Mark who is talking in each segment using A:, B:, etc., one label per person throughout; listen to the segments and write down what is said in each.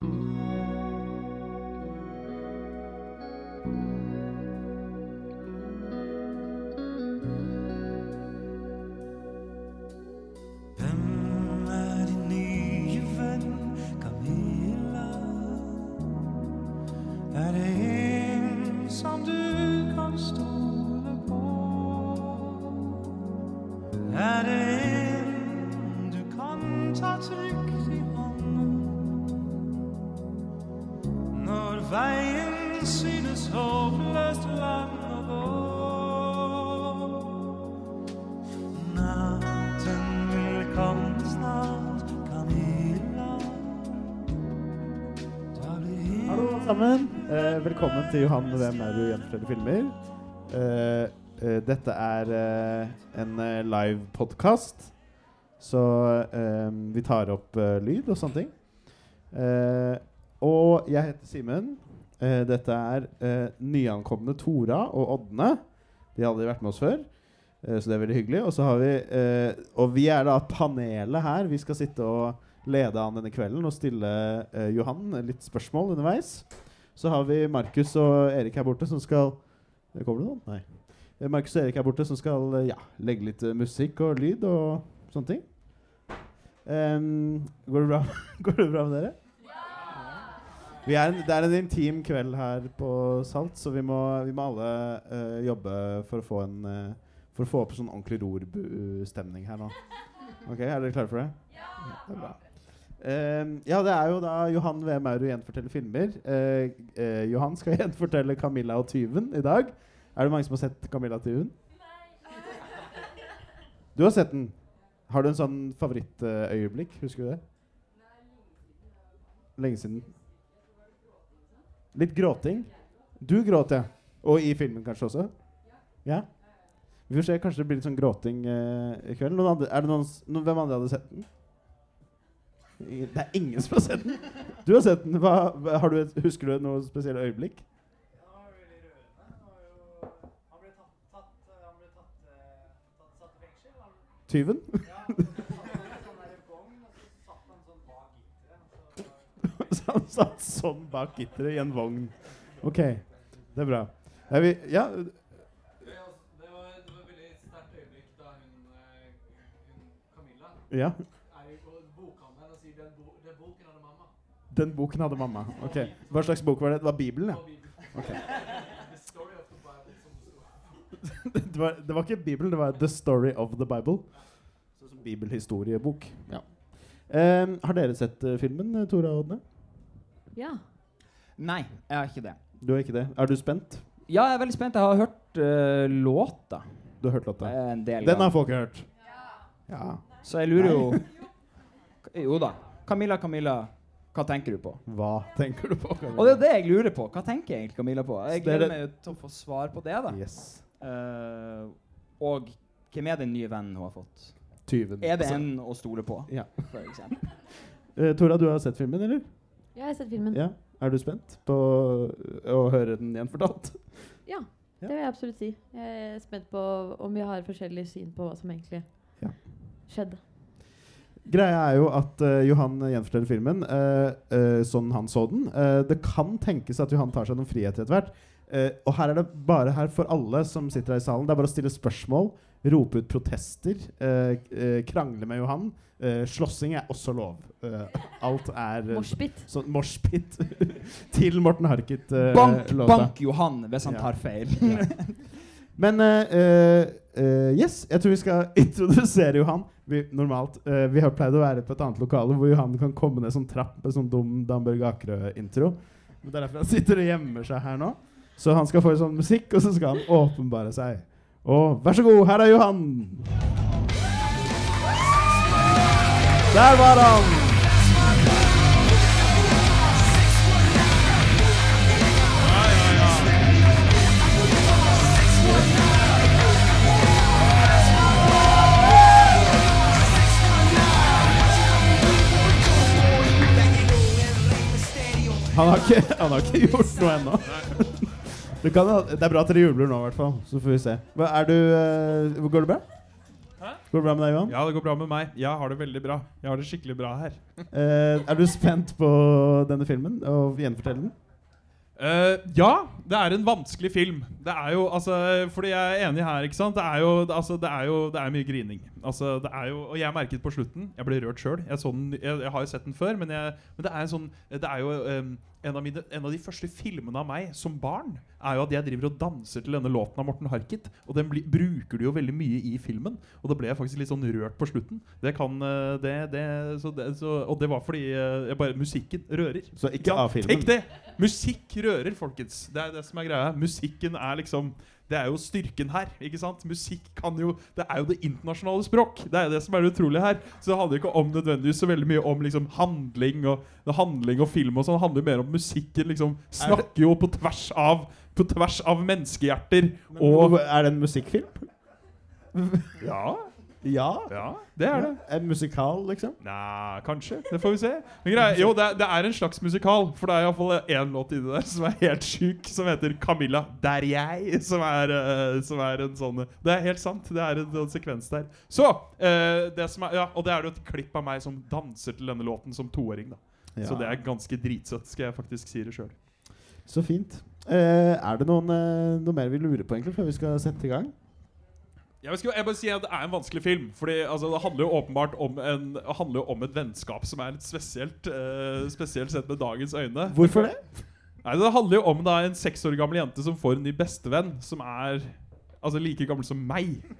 A: Hvem
B: sammen. Eh, velkommen til Johan Hvem er du gjenforteller filmer. Eh, eh, dette er eh, en eh, live podkast, så eh, vi tar opp lyd og sånne ting. Og jeg heter Simen. Dette er nyankomne Tora og Ådne. De har aldri vært med oss før. Så det er veldig hyggelig. Og så har vi Og vi er da panelet her. Vi skal sitte og lede an denne kvelden og stille eh, Johan litt spørsmål underveis. Så har vi Markus og Erik her borte som skal Kommer det noen? Nei. Eh, Markus og Erik her borte som skal eh, ja, legge litt eh, musikk og lyd og sånne ting. Um, går, det bra? går det bra med dere? Er en, det er en intim kveld her på Salt, så vi må, vi må alle uh, jobbe for å få en uh, For å få opp sånn ordentlig rorbu-stemning her nå. Ok, Er dere klare for det? Ja! det er bra. Ehm, ja, det er jo da Johan V. Mauro gjenforteller filmer. Uh, uh, Johan skal gjenfortelle 'Camilla og tyven' i dag. Er det mange som har sett 'Camilla og tyven'? Nei. Du har sett den. Har du en sånn favorittøyeblikk? Husker du det? Lenge siden. Litt gråting? Du gråt, ja. Og i filmen kanskje også? Ja? Vi får se. Kanskje det blir litt sånn gråting eh, i kveld. Noen andre, noen, noen, hvem andre hadde sett den? Det er ingen som har sett den. Du har sett den. Hva, hva- har du et, husker du noe spesielt øyeblikk?
C: Han ble tatt, tatt, han ble tatt, eh, tatt, satt i fengsel. Han,
B: Tyven?
C: ja, sånn og så satt han
B: satt sånn bak gitteret i en vogn. Ok, det er bra. Er vi, ja,
D: Det den, boken hadde mamma'.
B: Den boken hadde mamma. Ok, Hva slags bok var det? Det var Bibelen, ja.
D: På Bibelen.
B: Ok.
D: The story of the Bible, som det
B: var, det var ikke Bibelen, det var The Story of the Bible. Sånn som bibelhistoriebok. Ja. Um, har dere sett uh, filmen, eh, Tora og Odne?
E: Ja.
F: Nei, jeg har ikke det.
B: Du har ikke det? Er du spent?
F: Ja, jeg er veldig spent. Jeg har hørt uh, låta
B: Du har hørt låta?
F: en del
B: Den har folk hørt. Ja.
F: Så jeg lurer jo Jo da. Camilla, Camilla, hva tenker du på?
B: Hva tenker du på? Camilla?
F: Og det er det jeg lurer på. Hva tenker egentlig Camilla på? Jeg
B: er
F: gleder
B: det-
F: meg til å få svar på det, da.
B: Yes.
F: Uh, og hvem er den nye vennen hun har fått?
B: Tyven.
F: Er det
B: Altså,
F: en å stole på,
B: Ja.
F: for eksempel?
B: Eh, Tora, du har sett filmen, eller?
E: Jeg har sett filmen.
B: Ja. Er du spent på å høre den gjenfortalt?
E: fortalt?
B: Ja.
E: det vil jeg absolutt si. Jeg er spent på om vi har forskjellig syn på hva som egentlig
B: Ja.
E: skjedde.
B: Greia er jo at uh, Johan gjenforteller filmen uh, uh, sånn han så den. Eh, det kan tenkes at Johan tar seg noen friheter etter hvert. Eh, og her er det bare her for alle som sitter her i salen. Det er bare å stille spørsmål, rope ut protester, krangle med Johan. Eh, slåssing er også lov. Eh, alt er
E: Moshpit.
B: sånn moshpit til Morten Harket-låta.
F: Bank, bank Johan hvis han
B: Ja.
F: tar feil.
B: Men eh, eh, eh, yes, jeg tror vi skal introdusere Johan. Vi, normalt, uh, vi har pleid å være på et annet lokale hvor Johan kan komme ned sånn trapp med sånn dum Damberg Akerø-intro. Men Det er derfor han sitter og gjemmer seg her nå. Så han skal få sånn musikk, og så skal han åpenbare seg. Og vær så god, her er Johan! Der var han! Han har ikke, han har ikke gjort noe ennå. Det, kan, det er bra at dere jubler nå, i hvert fall. Så får vi se. Hva, er du, eh, Går det bra? Går det bra med deg, Johan?
G: Ja, det går bra med meg. Jeg har det veldig bra. Jeg har det skikkelig bra her.
B: Eh, er du spent på denne filmen og gjenfortelle den?
G: Eh, ja, det er en vanskelig film. Det er jo, altså Fordi jeg er enig her, ikke sant. Det er jo, altså, det er jo det er mye grining. Altså, det er jo, Og jeg merket på slutten Jeg ble rørt sjøl. Jeg, jeg, jeg har jo sett den før, men, jeg, men det er en sånn Det er jo um, en, av mine, en av de første filmene av meg som barn er jo at jeg driver og danser til denne låten av Morten Harket. Og den bli, bruker du jo veldig mye i filmen. Og da ble jeg faktisk litt sånn rørt på slutten. Det kan eh, det, det, så det så, Og det var fordi eh, jeg bare, musikken rører.
B: Så ikke av filmen.
G: Tenk det! Musikk rører, folkens. Det er det som er greia. Musikken er liksom Det er jo styrken her. ikke sant? Musikk kan jo Det er jo det internasjonale språk. Det er jo det som er det utrolige her. Så det handler ikke om nødvendigvis så veldig mye om liksom handling og handling og film og sånn. Det handler jo mer om musikken. liksom Snakker jo på tvers av På tvers av menneskehjerter. Og
B: er det en musikkfilm?
G: Ja,
B: Ja.
G: ja, det er det.
B: En musikal, liksom?
G: Nei, kanskje. Det får vi se. Men greia, jo, det er, det er en slags musikal. For det er iallfall én låt inni der som er helt sjuk, som heter 'Camilla, der jeg'. Som er, eh, som er en sånn Det er helt sant. Det er en, en sekvens der. Så eh, det som er, ja, Og det er jo et klipp av meg som danser til denne låten som toåring. da Så det er ganske dritsøtt, skal jeg faktisk si det sjøl.
B: Så fint. Eh, er det noen, eh, noe mer vi lurer på egentlig før vi skal sette i gang?
G: Jeg, skal, jeg bare si at Det er en vanskelig film. Fordi altså, Det handler jo åpenbart om, en, handler jo om et vennskap som er litt spesielt. eh, spesielt sett med dagens øyne.
B: Hvorfor det?
G: Nei, Det handler jo om da en seks år gammel jente som får en ny bestevenn som er altså like gammel som meg.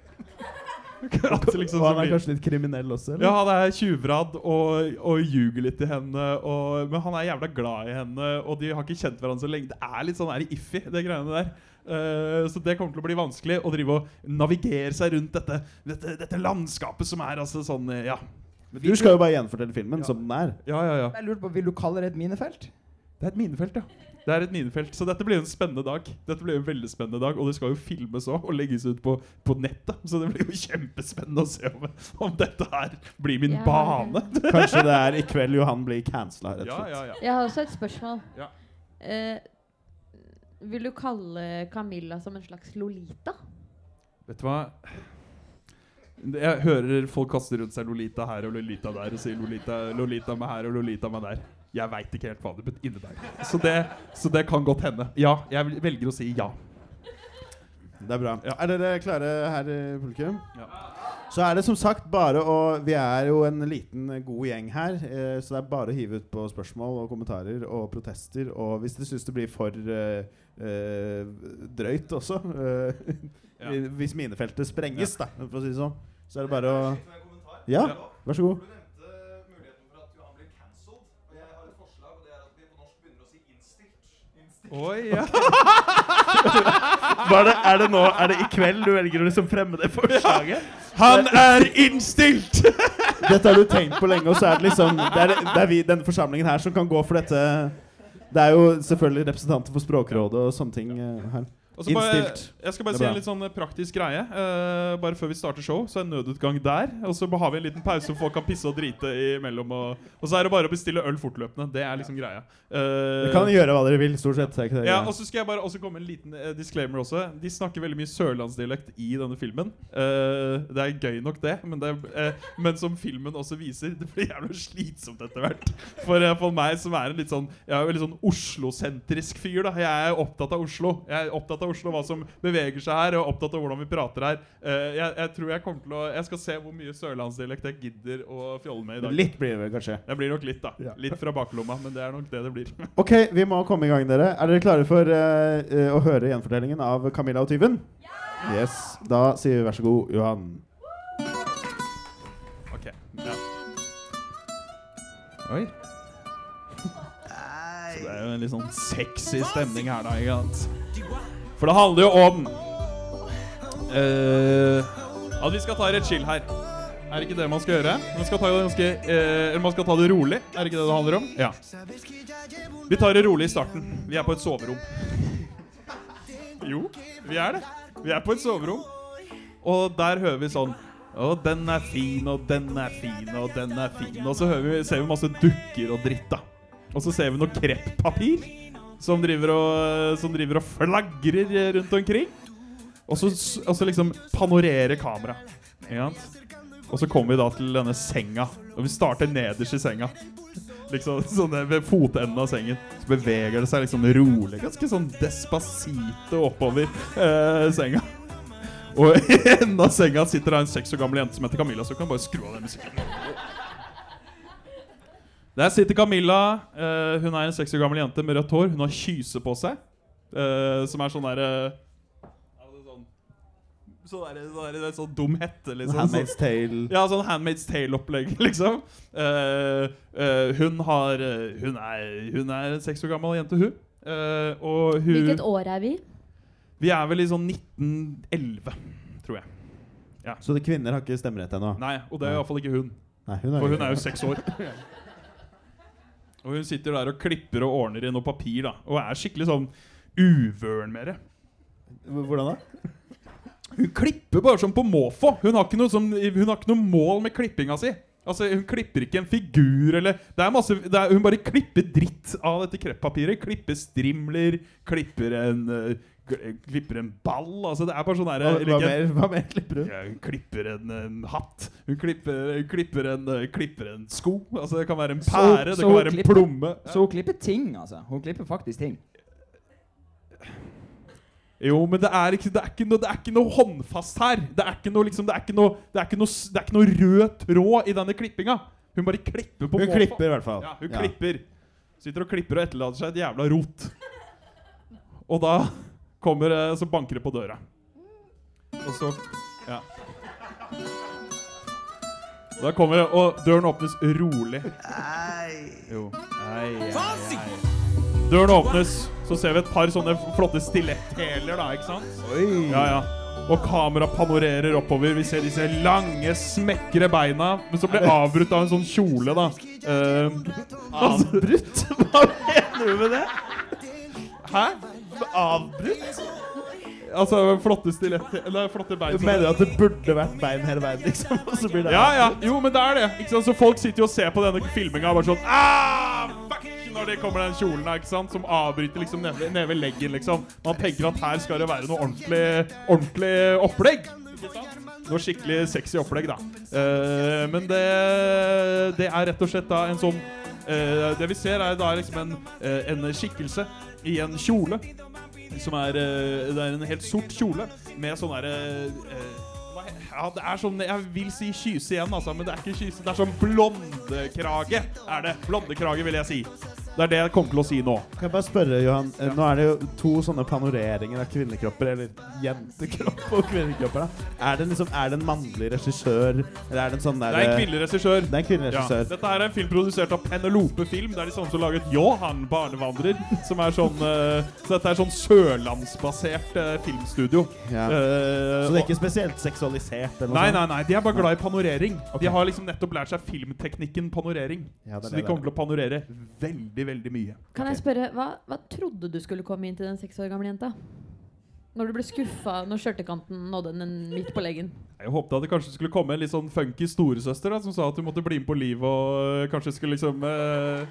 G: At liksom
B: han er kanskje litt kriminell også? Eller?
G: ja, han er tjuvradd og, og ljuger litt til henne. Og, men han er jævla glad i henne, og de har ikke kjent hverandre så lenge. Det er litt sånn her iffy, det greiene der. Eh, så det kommer til å bli vanskelig å drive og navigere seg rundt dette, dette, dette landskapet som er altså sånn eh, Ja.
B: Du skal jo bare gjenfortelle filmen
G: Ja.
B: som den er.
G: Ja, ja, ja.
F: Jeg lurer på, Vil du kalle det et minefelt?
G: Det er et minefelt, ja. Det er et minefelt, Så dette blir en spennende dag. Dette blir en veldig spennende dag Og det skal jo filmes òg og legges ut på, på nettet. Så det blir jo kjempespennende å se om, om dette her blir min
E: Ja.
G: bane.
B: Kanskje det er i kveld Johan blir cancela, rett og slett.
G: ja, ja.
E: Jeg har også et spørsmål.
G: Ja.
E: Eh, vil du kalle Camilla som en slags Lolita?
G: Vet du hva? Jeg hører folk kaste rundt seg Lolita her og Lolita der og sier Lolita, Lolita meg her og Lolita meg der. Jeg veit ikke helt hva det betyr, innebærer. Så det, så det kan godt hende. Ja, jeg velger å si ja.
B: Det er bra.
G: Ja.
B: Er dere klare her i publikum?
G: Ja.
B: Så er det som sagt bare å Vi er jo en liten, eh, god gjeng her, eh, så det er bare å hive ut på spørsmål og kommentarer og protester. Og hvis dere syns det blir for eh, eh, drøyt også, eh,
G: Ja.
B: hvis minefeltet sprenges, da, for å si det sånn, så er det bare å. Ja,
G: Ja.
B: vær så god.
G: Oi, ja.
B: Var det, er, det nå, er det i kveld du velger å liksom fremme det forslaget?
G: Han er innstilt!
B: Dette har du tenkt på lenge, og så er det liksom Det er, det er vi, denne forsamlingen her som kan gå for dette. Det er jo selvfølgelig representanter for Språkrådet og sånne ting eh, her.
G: Og så bare,
B: Innstilt.
G: jeg skal bare
B: er
G: si en litt sånn eh, praktisk greie. Uh, bare før vi starter show, så er nødutgang der. Og så har vi en liten pause hvor folk kan pisse og drite imellom. Og, og så er det bare å bestille øl fortløpende. Det er liksom greia. Uh,
B: Dere kan gjøre hva dere vil, stort sett. Er det
G: ja, og så skal jeg bare også komme en liten uh, disclaimer også. De snakker veldig mye sørlandsdialekt i denne filmen. Uh, det er gøy nok, det. Men, det eh, men som filmen også viser, det blir jævlig slitsomt etter hvert. For, for meg som er en litt sånn Jeg er jo sånn Oslo-sentrisk fyr. da Jeg er opptatt av Oslo. Jeg er opptatt av Oslo, hva som beveger seg her, og opptatt av hvordan vi prater her. Eh, jeg, jeg tror jeg kommer til å Jeg skal se hvor mye sørlandsdialekt jeg gidder å fjolle med i dag.
B: Litt blir det kanskje.
G: Det blir nok litt, da.
B: Ja.
G: Litt fra baklomma, men det er nok det det blir.
B: Ok, vi må komme i gang, dere. Er dere klare for eh, å høre gjenfortellingen av Camilla og tyven? Yes. Da sier vi vær så god, Johan.
G: Ok, ja Oi Så det er jo en litt sånn sexy stemning her da, ikke sant? For det handler jo om uh, At vi skal ta rett chill her Er det ikke det man skal gjøre? Man skal ta det ganske uh, man skal ta det rolig Er det ikke det det handler om? Ja Vi tar det rolig i starten Vi er på et soverom Jo, vi er det Vi er på et soverom Og der hører vi sånn å, den er fin, og den er fin, og den er fin. Og så vi, ser vi masse dukker og dritt, da. Og så ser vi noe kreppapir som driver og, som driver og flagrer rundt omkring. Og så, og så liksom panorerer kameraet. Og så kommer vi da til denne senga. Og vi starter nederst i senga. Liksom sånn Ved fotenden av sengen. Så beveger det seg liksom rolig. Ganske sånn despacito oppover eh, senga. Og i enden av senga sitter det en seks år gammel jente som heter Camilla. Så du kan bare skru av den musikken. Der sitter Camilla. Uh, hun er en seks år gammel jente med rødt hår. Hun har kyse på seg. uh, som er sånn derre sånn, sånn, der, så der, sånn dum hette, liksom.
B: Handmaid's Tale.
G: Ja, sånn Handmaid's Tale-opplegg, liksom. Uh, uh, hun har eh, Hun er, hun er en seks år gammel jente, hun. Uh, og hun
E: Hvilket år er vi?
G: Vi er vel i sånn 1911, tror jeg.
B: Så de kvinner har ikke stemmerett ennå?
G: Nei, og det er iallfall ikke hun.
B: Nei, hun
G: For hun er jo seks år. Og hun sitter der og klipper og ordner i noe papir, da. Og er skikkelig sånn uvøren med det.
B: Hvordan da?
G: Hun klipper bare som på måfå. Hun har ikke noe, hun har ikke noe mål med klippinga si. Altså, Hun klipper ikke en figur eller det er masse, det er, Hun bare klipper dritt av dette krepppapiret. Klipper strimler, klipper en kl- Klipper en ball. Altså, det er bare sånn der,
B: Hva, hva, mer, hva mer klipper hun?
G: Ja, hun klipper en, en hatt. Hun klipper, hun klipper, en, eh, klipper en sko. Altså Det kan være en pære,
F: så
G: det kan
F: være
G: være en
F: klipper-
G: plomme.
F: Så hun klipper ting, altså. Hun klipper faktisk ting.
G: Jo, men det er ikke, det er ikke, noe, det er ikke noe håndfast her. Det er ikke noe, liksom, det er ikke noe, det er ikke noe, det er ikke noe rød tråd i denne klippinga. Hun bare klipper på
B: Hun
G: måten.
B: klipper i hvert fall.
G: Ja, hun klipper. Sitter og klipper og etterlater seg et jævla rot. Og da kommer eh, Så banker det på døra. Og så Ja. Da kommer det, og døren åpnes rolig. Jo. Ei, ei, ei. Døren åpnes, så ser vi et par sånne flotte stiletthæler, da, ikke sant?
B: Oi!
G: Ja, ja. Og kamera panorerer oppover. Vi ser disse lange, smekre beina. Men så blir det avbrutt av en sånn kjole, da. Uh,
B: Avbrutt? Hva mener du med det?
G: hæ?
B: Avbrutt?
G: Altså flotte stiletter Eller flotte bein.
B: Du mener at det burde vært bein hele veien, liksom? Og så blir det
G: Ja, ja. Jo, men det er det. Ikke sant? Så folk sitter jo og ser på denne filminga og bare sånn ah, fuck! Når det kommer den kjolen her, ikke sant? som avbryter liksom nede, nede ved leggen. liksom Man tenker at her skal det være noe ordentlig, ordentlig opplegg. Ikke sant? Noe skikkelig sexy opplegg, da. Uh, men det, det er rett og slett da en sånn Uh, Det vi ser, er da liksom en, uh, en skikkelse i en kjole. Som er eh, Det er en helt sort kjole med sånn derre eh, ja, det er sånn Jeg vil si kyse igjen, altså, men det er ikke kyse. Det er sånn blondekrage. Er det. Blondekrage, vil jeg si. Det er det jeg kommer til å si nå.
B: Kan jeg bare spørre, Johan eh, Nå er det jo to sånne panoreringer av kvinnekropper, eller jentekropp og kvinnekropper. da Er det liksom Er det en mannlig regissør, eller er det en sånn
G: Det er en kvinnelig regissør.
B: Det er en kvinnelig
G: Ja. Dette er en film produsert av Penelope Film. Det er de samme som laget Johan barnevandrer. Som er sånn eh, Så dette er sånn sørlandsbasert eh, filmstudio.
B: Ja.
G: Uh,
B: Så det er ikke spesielt seksualisert? Eller
G: Nei, nei, nei, de er bare glad i panorering.
B: Okay.
G: De har liksom nettopp lært seg filmteknikken panorering.
B: Er
G: Så de kommer til å panorere veldig, veldig mye.
E: Kan jeg spørre, hva, hva trodde du skulle komme inn til den seks år gamle jenta? Når du ble skuffa når skjørtekanten nådde den midt på leggen?
G: Jeg håpte at det kanskje skulle komme en litt sånn funky storesøster da, som sa at du måtte bli med på livet og øh, kanskje skulle liksom øh,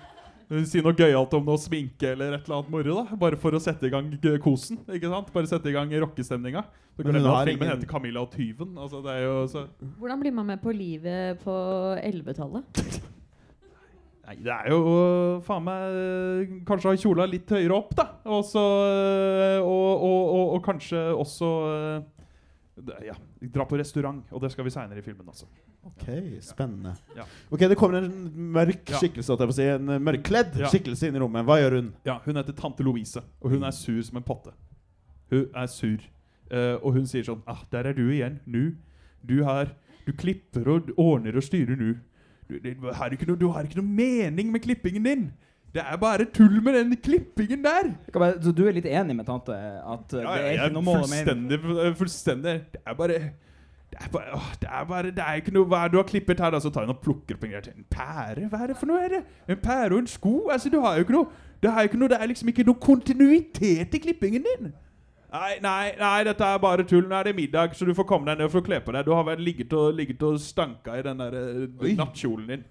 G: si noe gøyalt om noe sminke eller et eller annet moro. da Bare for å sette i gang kosen. ikke sant? Bare sette i gang rockestemninga. Filmen
B: ingen-
G: heter 'Camilla og tyven'. Altså, det er jo så
E: Hvordan blir man med på livet på 11-tallet?
G: Nei, det er jo øh, faen meg øh, Kanskje ha kjola litt høyere opp, da. Og så øh, og, og, og, og kanskje også Ja, dra på restaurant. Og det skal vi seinere i filmen, også.
B: Ok, spennende.
G: Ja.
B: Ok, Det kommer en mørk skikkelse, jeg si. En mørkkledd
G: Ja.
B: skikkelse inn i rommet. Hva gjør hun?
G: Ja, Hun heter tante Louise, og hun er sur som en potte. Hun er sur. uh, og hun sier sånn ah, 'Der er du igjen. Nu. Du her. Du klipper og ordner og styrer nu. Du, du, har noe, du har ikke noe mening med klippingen din. Det er bare tull med den klippingen der.
F: Bare- Så du er litt enig med tante at ja, det er ikke noe mål
G: fullstendig, fullstendig Det er bare det er bare, åh, det er bare Det er ikke noe Hva er det du har klippet her, da? Så tar hun og plukker opp en greie til. En pære? Hva er det for noe? Er det? En pære og en sko? Altså, du har jo ikke noe Det, er, ikke noe, det er liksom ikke noe kontinuitet i klippingen din. Nei, nei, nei, dette er bare tull. Nå er det middag, så du får komme deg ned for å kle på deg. Du har vel ligget og, ligget og stanka i den der eh,
B: Oi.
G: nattkjolen din.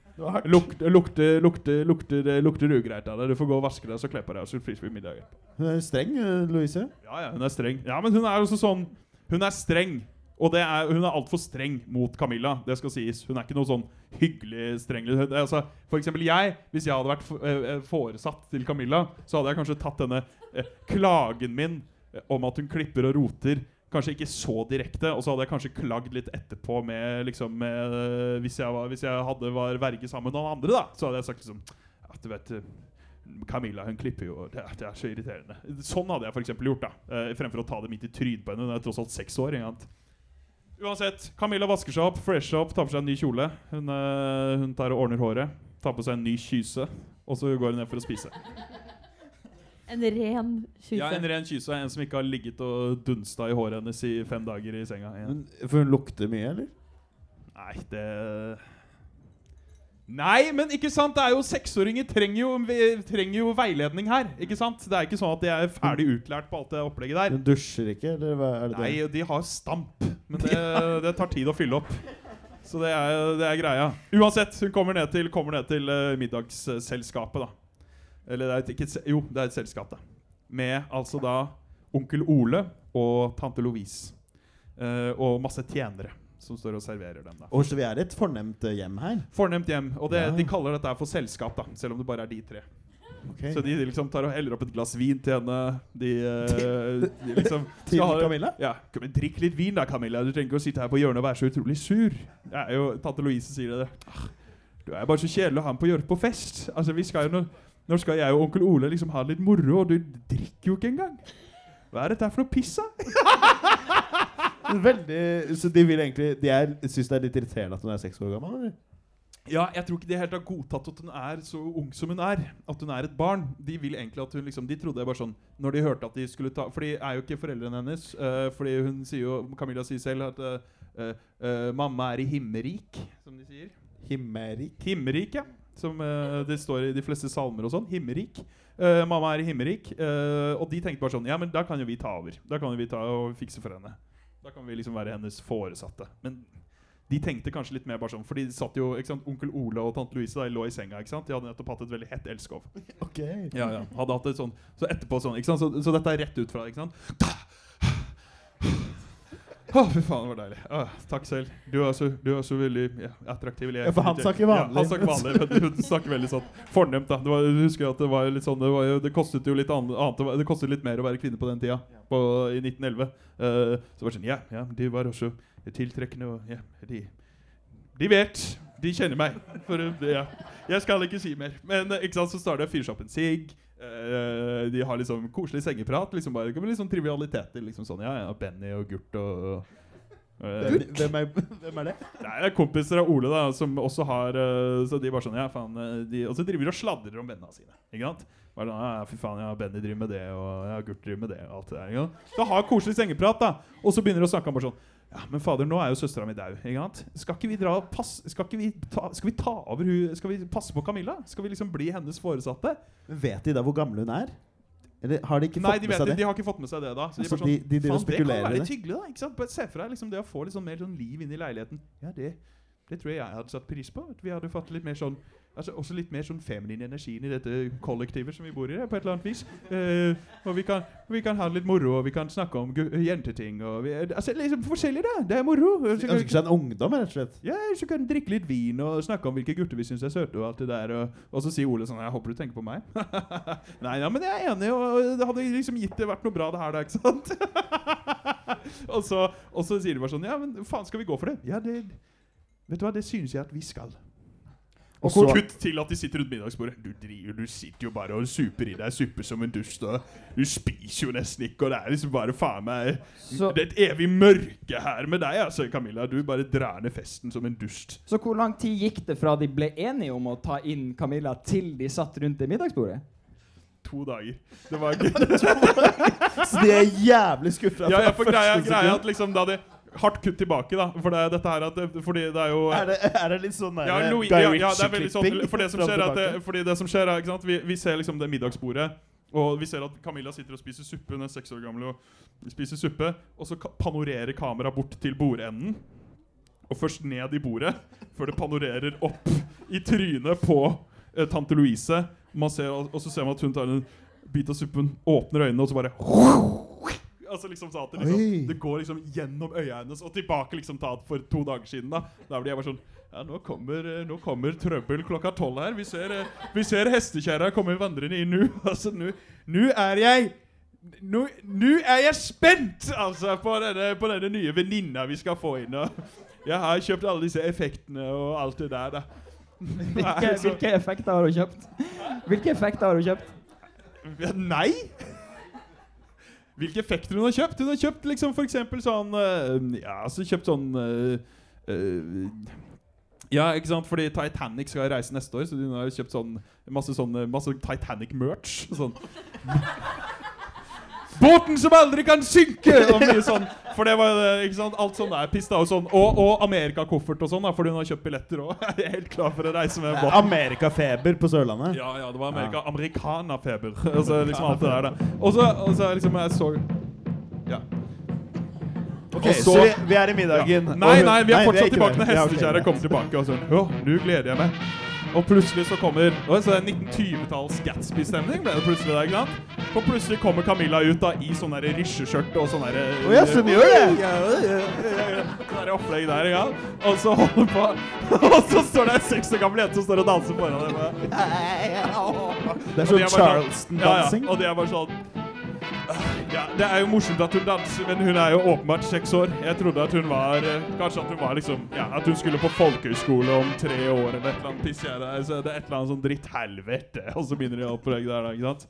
G: Lukter, lukte, lukte, lukter, det ugreit av deg. Du får gå og vaske deg, så kle på deg, og så spiser vi middag.
B: Hun er streng, eh, Louise.
G: Ja, ja, hun er streng. Ja, men hun er også sånn Hun er streng, Og det er, hun er altfor streng mot Camilla. Det skal sies. Hun er ikke noe sånn hyggelig streng. Altså, for eksempel jeg, hvis jeg hadde vært eh, foresatt til Camilla, så hadde jeg kanskje tatt denne eh, klagen min om at hun klipper og roter, kanskje ikke så direkte, og så hadde jeg kanskje klagd litt etterpå med liksom med, hvis, jeg var, hvis jeg hadde var verge sammen med noen andre, da, så hadde jeg sagt liksom at du vet Camilla hun klipper jo det er, det er så irriterende. Sånn hadde jeg eksempel gjort. da eh, Fremfor å ta det midt i trynet på henne. Hun er tross alt seks år. Ikke? Uansett, Camilla vasker seg opp, fresher opp, tar på seg en ny kjole. Hun, eh, hun tar og ordner håret. Tar på seg en ny kyse. Og så går hun ned for å spise.
E: En ren kyse.
G: Ja, En ren kyse. En som ikke har ligget og dunsta i håret hennes i fem dager i senga. Ja.
B: Men, for hun lukter mye, eller?
G: Nei, det Nei, men ikke sant? Det er jo Seksåringer trenger jo, trenger jo veiledning her. Ikke sant? Det er ikke sånn at de er ferdig utlært på alt det opplegget der.
B: Hun dusjer ikke, eller hva er det
G: Nei,
B: det?
G: de har stamp. Men det, det tar tid å fylle opp. Så det er, det er greia. Uansett, hun kommer ned til, kommer ned til eh, middagsselskapet, da. Eller det er et, ikke et, Jo, det er et selskap, da. Med altså da onkel Ole og tante Louise. Uh, og masse tjenere som står og serverer dem. da
B: Og så vi er et fornemt eh, hjem her.
G: Fornemt hjem. Og det,
B: Ja.
G: de kaller dette for selskap, da selv om det bare er de tre.
B: Okay.
G: Så de liksom tar og heller opp et glass vin til henne. De, uh, de liksom
B: Til Camilla?
G: Ja. Men drikk litt vin da, Camilla. Du trenger ikke å sitte her på hjørnet og være så utrolig sur. Jo, Tante Louise sier det. Ah, Du er bare så kjedelig å ha med på hjørnet på fest. Altså, vi skal jo nå, nå skal jeg og onkel Ole liksom ha litt moro, og du drikker jo ikke engang. Hva er dette for noe piss?
B: Veldig Så de vil egentlig De er, syns det er litt irriterende at hun er seks år gammel? Eller?
G: Ja, jeg tror ikke de helt har godtatt at hun er så ung som hun er. At hun er et barn. De vil egentlig at hun liksom De trodde bare sånn Når de hørte at de skulle ta For de er jo ikke foreldrene hennes. Uh, fordi hun sier jo Camilla sier selv at uh, eh, mamma er i himmerik, som de sier.
B: Himmerik.
G: Himmerik, ja. Som uh, det står i de fleste salmer og sånn. Himmerik. Uh, mamma er i himmerik. Uh, og de tenkte bare sånn Ja, men da kan jo vi ta over. Da kan jo vi ta og fikse for henne. Da kan vi liksom være hennes foresatte. Men de tenkte kanskje litt mer bare sånn, fordi de satt jo, ikke sant, onkel Ole og tante Louise da, lå i senga. ikke sant? De hadde nettopp hatt et veldig hett elskov.
B: Ok.
G: Ja, ja. Hadde hatt et sånn, Så etterpå sånn, ikke sant? Så, så dette er rett ut fra, ikke sant? Å, fy faen, det var deilig. Oh, takk selv. Du er så, du er så veldig ja, attraktiv. jeg-
B: Ja, for han snakker vanlig.
G: Ja, han snakker vanlig. men Hun snakker veldig sånn fornemt. da. Det var, du husker at det var litt sånn, det, var jo, det kostet jo litt annet, annet Det kostet litt mer å være kvinne på den tida, på, i 1911. Uh, så var det sånn Ja, ja, de var også tiltrekkende, og ja, de De vet. De kjenner meg. For, eh, ja. Jeg skal ikke si mer. Men eh, ikke sant, så starter jeg fyrsjappen fyre Eh, de har liksom koselig sengeprat. Liksom bare Litt sånn trivialiteter. Liksom sånn, ja, ja, Benny og Gurt og eh,
B: Hvem, hvem, er, hvem er det?
G: Nei, det er kompiser av Ole, da, som også har eh, Så de bare sånn Ja, faen de, Og så driver de og sladrer om vennene sine. Ikke sant? Bare sånn, ja, fy faen, ja, Benny driver med det, og ja, Gurt driver med det, og alt det der. Ikke sant? Så har koselig sengeprat, da. Og så begynner de å snakke om bare sånn Ja, men fader, nå er jo søstera mi dau. Skal ikke vi dra og passe Skal ikke vi ta, skal vi ta over hun Skal vi passe på Camilla? Skal vi liksom bli hennes foresatte?
B: Men Vet de da hvor gammel hun er? Eller har de ikke
G: Nei,
B: fått
G: de
B: med seg
G: det.
B: Nei,
G: De har ikke fått med seg det da. Så de
B: Altså,
G: bare sånn,
B: de- de de
G: faen, det kan være litt hyggelig, da. ikke sant? Bare Se for deg liksom, det å få litt sånn mer sånn liv inn i leiligheten. Ja, det, det tror jeg jeg hadde satt pris på. At vi hadde fått litt mer sånn Altså Også litt mer sånn feminin energi i dette kollektivet som vi bor i, på et eller annet vis. Uh, og vi kan, vi kan ha litt moro, og vi kan snakke om jenteting. Og vi, altså liksom Forskjellig, da. Det er moro.
B: Ønsker seg en ungdom, rett og slett?
G: ja, så kan drikke litt vin og snakke om hvilke gutter vi syns er søte. Og alt det der Og, og så sier Ole sånn Jeg håper du tenker på meg. Nei, ja, men jeg er enig, og det hadde liksom gitt det vært noe bra, det her, da, ikke sant? og, så, og så sier de bare sånn Ja, men faen, skal vi gå for det? Ja, det Vet du hva, det synes jeg at vi skal. Og
B: så-
G: kutt til at de sitter rundt middagsbordet. Du driver, du sitter jo bare og super i deg suppe som en dust. Og du spiser jo nesten ikke, og det er liksom bare faen meg
F: Så,
G: Det er et evig mørke her med deg, altså, Camilla. Du bare drar ned festen som en dust.
F: så hvor lang tid gikk det fra de ble enige om å ta inn Camilla, til de satt rundt det middagsbordet?
G: To dager. Det var ikke
B: Så de er jævlig skuffa.
G: Ja, ja, for greia, greia at liksom da det Hardt kutt tilbake, da. For det, er dette her at Fordi det er jo
B: er, det, er det litt sånn
G: ja, Louis, ja, ja, det er veldig sånn For det som skjer, er at det, fordi det som skjer er, ikke sant? Vi, vi ser liksom det middagsbordet, og vi ser at Camilla sitter og spiser suppe. Hun er seks år gammel og spiser suppe. Og så panorerer kameraet bort til bordenden, og først ned i bordet, før det panorerer opp i trynet på eh, tante Louise. Man ser, og så ser man at hun tar en bit av suppen, åpner øynene, og så bare Altså liksom sånn at det, liksom, det går liksom gjennom øya hennes og tilbake liksom at for to dager siden. Da Da blir jeg bare sånn Ja, nå kommer, eh, nå kommer trøbbel klokka tolv her. Vi ser, eh, vi ser hestekjerra komme vandrende inn nå. Altså, nå nå er jeg nå er jeg spent altså, på denne, på denne nye venninna vi skal få inn. Og jeg har kjøpt alle disse effektene og alt det der. da
F: Hvilke, hvilke effekter har du kjøpt? Hvilke effekter har du kjøpt?
G: Nei! Hvilke effekter hun har kjøpt? Hun har kjøpt liksom eksempel sånn øh, Ja, altså kjøpt sånn uh, uh, Ja, ikke sant? Fordi Titanic skal reise neste år, så hun har kjøpt sånn masse sånn Masse Titanic-merch. Sånn Båten som aldri kan synke! Og mye sånn. For det var det, ikke sant? Alt sånn der piss da og sånn. Og, og Amerikakoffert og sånn, da, fordi hun har kjøpt billetter. Jeg er helt klar for å reise med båten.
B: Amerikafeber på Sørlandet.
G: Ja, ja, det var Amerika, amerikanerfeber. altså, liksom alt det der, da. Og så og så liksom jeg så Ja.
B: Ok,
G: Og
B: så,
G: så-
B: vi, vi er i middagen.
G: Ja. Nei, nei, vi er fortsatt
B: ikke
G: tilbake
B: der.
G: når
B: Ja,
G: hestekjerra kommer tilbake. Og sånn, Å, nå gleder jeg meg. Og plutselig så kommer Oi, så det er 1920-talls Gatsby-stemning. ble det plutselig der, ikke sant? Og plutselig kommer Camilla ut da i sånn der rysjeskjørt og sånn derre
B: ja,
G: ja. Sånn der opplegg der, ikke sant? Og så holder på Og så står det en seks år gammel jente som står og danser foran dem.
B: Det er sånn
G: sånn-
B: Charleston-dansing.
G: Ja, ja, og de er bare sånn ja, Det er jo morsomt at hun danser, men hun er jo åpenbart seks år. Jeg trodde at hun var eh, Kanskje at hun var liksom Ja, at hun skulle på folkehøyskole om tre år eller et eller annet piss. Ja, det, er, så det er et eller annet sånn dritthelvete. Og så begynner de opplegg der, da. ikke sant?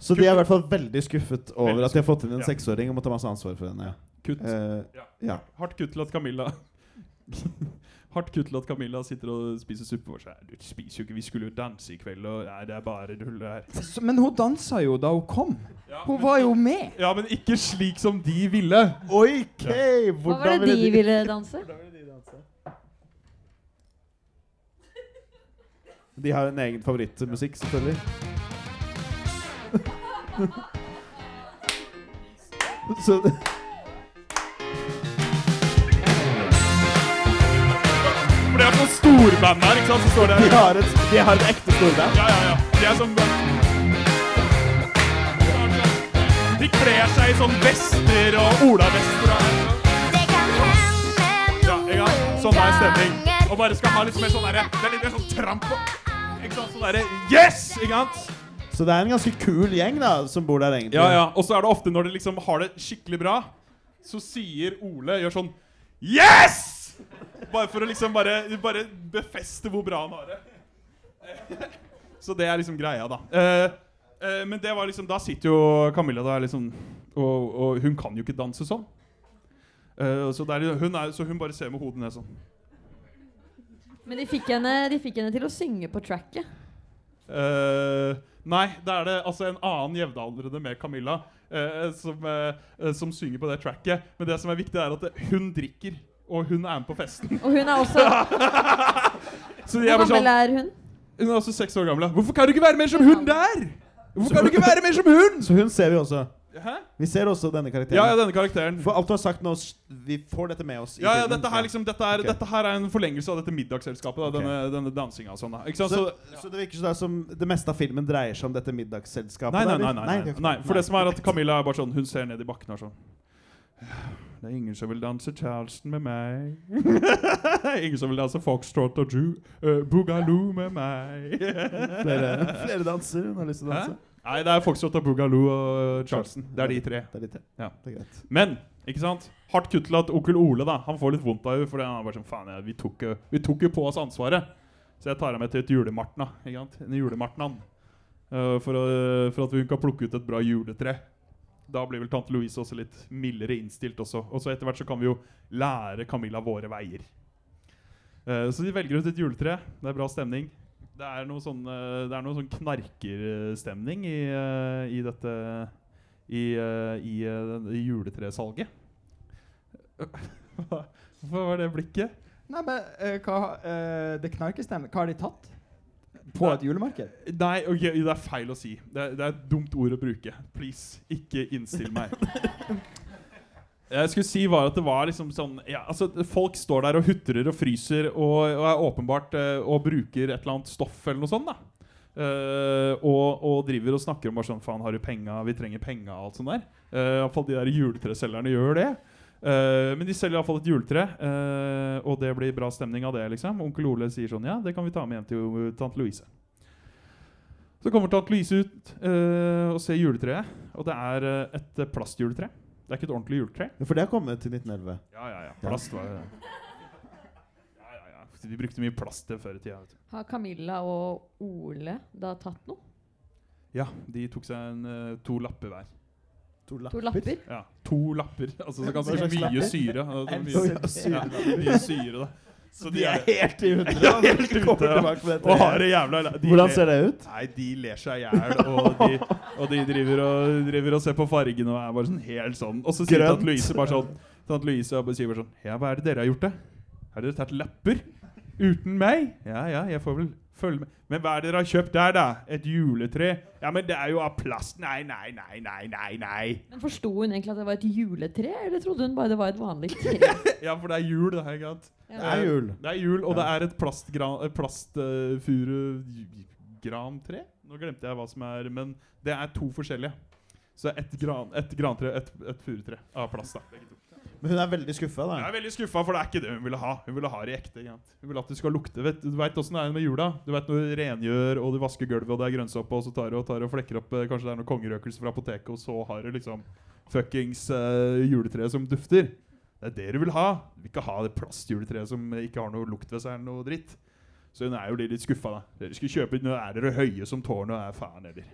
B: Så de er i hvert fall veldig skuffet over
G: Veldig
B: at de har fått inn en
G: Ja.
B: seksåring og må ta masse ansvar for henne. Ja.
G: Kutt.
B: Eh,
G: Ja.
B: ja.
G: Hardt kutt til at Camilla Hardt kutt til at Camilla sitter og spiser suppe for seg. Du spiser jo ikke, vi skulle jo danse i kveld, og nei, det er bare dull her.
F: Men hun dansa jo da hun kom.
G: Ja,
F: Hun
G: men-
F: var jo med.
G: Ja, men ikke slik som de ville.
B: Ok!
E: Hva var det de ville danse?
B: De har en egen favorittmusikk, selvfølgelig. Så
G: storband her, ikke sant? som står der.
B: de har et, de har et ekte storband.
G: Ja, ja, ja. De er sånn De kler seg i sånn vester og olavester og
H: Det kan hende
G: Ja, ikke sant? Sånn er stemning. Og bare skal ha litt mer sånn derre Det er litt mer sånn tramp Ikke sant? Sånn derre Yes! Ikke sant?
B: Så det er en ganske kul gjeng da som bor der, egentlig.
G: Ja, ja. Og så er det ofte når de liksom har det skikkelig bra, så sier Ole Gjør sånn Yes! Bare for å liksom bare, bare befeste hvor bra han har det. Så det er liksom greia, da. Eh, eh, men det var liksom Da sitter jo Camilla der liksom og, og hun kan jo ikke danse sånn. Eh, så, det er, hun er, så hun bare ser med hodet ned sånn.
E: Men de fikk henne, de fikk henne til å synge på tracket.
G: Eh, nei, da er det altså en annen jevnaldrende med Camilla eh, som, eh, som synger på det tracket. Men det som er viktig, er at hun drikker, og hun er med på festen.
E: Og hun er også
G: Så de
E: Hvor
G: er
E: gammel
G: sånn,
E: er hun?
G: Hun er også seks år gammel. Hvorfor kan du ikke være mer som hun der? Hvorfor kan du ikke være mer som hun?
B: Så hun ser vi også.
G: Hæ?
B: Vi ser også denne karakteren.
G: Ja, ja, denne karakteren.
B: For alt du har sagt nå, vi får dette med oss.
G: Ja, ja, dette her, liksom, dette, er,
B: okay.
G: dette her er en forlengelse av dette middagsselskapet. Da, denne, denne dansinga og sånn. da. Ikke sant?
B: Så,
G: Så,
B: så det virker ikke da som det meste av filmen dreier seg om dette middagsselskapet?
G: nei, nei, nei. nei, nei,
B: nei,
G: nei. For det som er at Camilla er bare sånn Hun ser ned i bakken og sånn Det er ingen som vil danse Charleston med meg. ingen som vil danse foxtrot og ju, uh, boogaloo med meg.
B: flere, flere danser hun har lyst til å
G: Hæ?
B: danse.
G: Nei, det er foxtrot og boogaloo og Charleston. Det er de tre.
B: Det er de tre.
G: Ja.
B: Det er greit.
G: Men ikke sant? hardt kutt til at onkel Ole da Han får litt vondt av henne. For han er bare sånn Faen, ja, vi vi tok jo på oss ansvaret. Så jeg tar henne med til et julemartna. ikke sant? En julemartnan. Uh, for, uh, for at hun kan plukke ut et bra juletre. Da blir vel tante Louise også litt mildere innstilt også. Og så etter hvert så kan vi jo lære Camilla våre veier. Uh, så de velger ut et juletre. Det er bra stemning. Det er noe sånn, uh, det er noe sånn knarkerstemning i, uh, i dette I, i, i juletresalget. Hva var det blikket?
F: Nei, men eh, hva eh, Det knarkestemmer. Hva har de tatt? På et julemarked?
G: Nei, okay, det er feil å si. Det er, det er et dumt ord å bruke. Please, ikke innstill meg. Jeg skulle si var at det var liksom sånn ja, altså Folk står der og hutrer og fryser og, og er åpenbart eh, og bruker et eller annet stoff eller noe sånt. da Uh, og, og driver og snakker om bare sånn Faen, har du penga? Vi trenger penga og alt sånt der. Uh, Iallfall de der juletreselgerne gjør det. Eh, men de selger iallfall et juletre, uh, og det blir bra stemning av det. liksom Onkel Ole sier sånn Ja, det kan vi ta med hjem til tante Louise. Så kommer tante Louise ut uh, og ser juletreet, og det er et plastjuletre. Det er ikke et ordentlig juletre.
B: Ja, For det har kommet til 1911.
G: Ja, ja, ja. Plast var ja, ja, ja. De brukte mye plast til før i tida. vet du.
E: Har Camilla og Ole da tatt noe?
G: Ja, de tok seg en, to lapper hver.
B: To
E: To lapper?
G: Ja, To lapper. Altså det kan
B: det
G: være mye syre. Mye,
B: syre.
G: mye syre, da. Så
B: De er helt i hundre.
G: Ja, helt ute,
B: det
G: Og har det jævla de
B: Hvordan ser det ut?
G: Nei, de ler seg i hjel, og, de, og de driver og, driver og ser på fargen og er bare sånn helt sånn. Og så sier tante Louise bare sånn Tante Louise bare sier bare sånn Ja, hva er det dere har gjort, da? Har dere tatt lapper? Uten meg? Ja ja, jeg får vel følge med. Men hva er det dere har kjøpt der, da? Et juletre? Ja, men det er jo av plast. Nei, nei, nei, nei, nei, nei.
E: Men Forsto hun egentlig at det var et juletre, eller trodde hun bare det var et vanlig tre?
G: Ja, for det er jul, da. ikke sant?
B: Det er jul.
G: Det er jul, og
B: Ja.
G: det er et plastfurugrantre. Nå glemte jeg hva som er Men det er to forskjellige. Så ett gran, et grantre og et, et furutre av plast. da, begge to.
B: Men hun er veldig skuffa, da.
G: er veldig skuffa, for det er ikke det hun ville ha. Hun ville ha det ekte. Egentlig. Hun vil at det skal lukte. Vet, du veit åssen det er med jula. Du vet Når du rengjør og du vasker gulvet og det er grønnsopp, og så tar du og, tar og flekker opp eh, Kanskje det er noe kongerøkelse fra apoteket, og så har du liksom fuckings uh, juletreet som dufter. Det er det du vil ha. Du vil ikke ha det plastjuletreet som ikke har noe lukt ved seg eller noe dritt. Så hun er jo litt skuffa, da. Dere skulle kjøpe Nå er dere høye som tårn og er faen heller.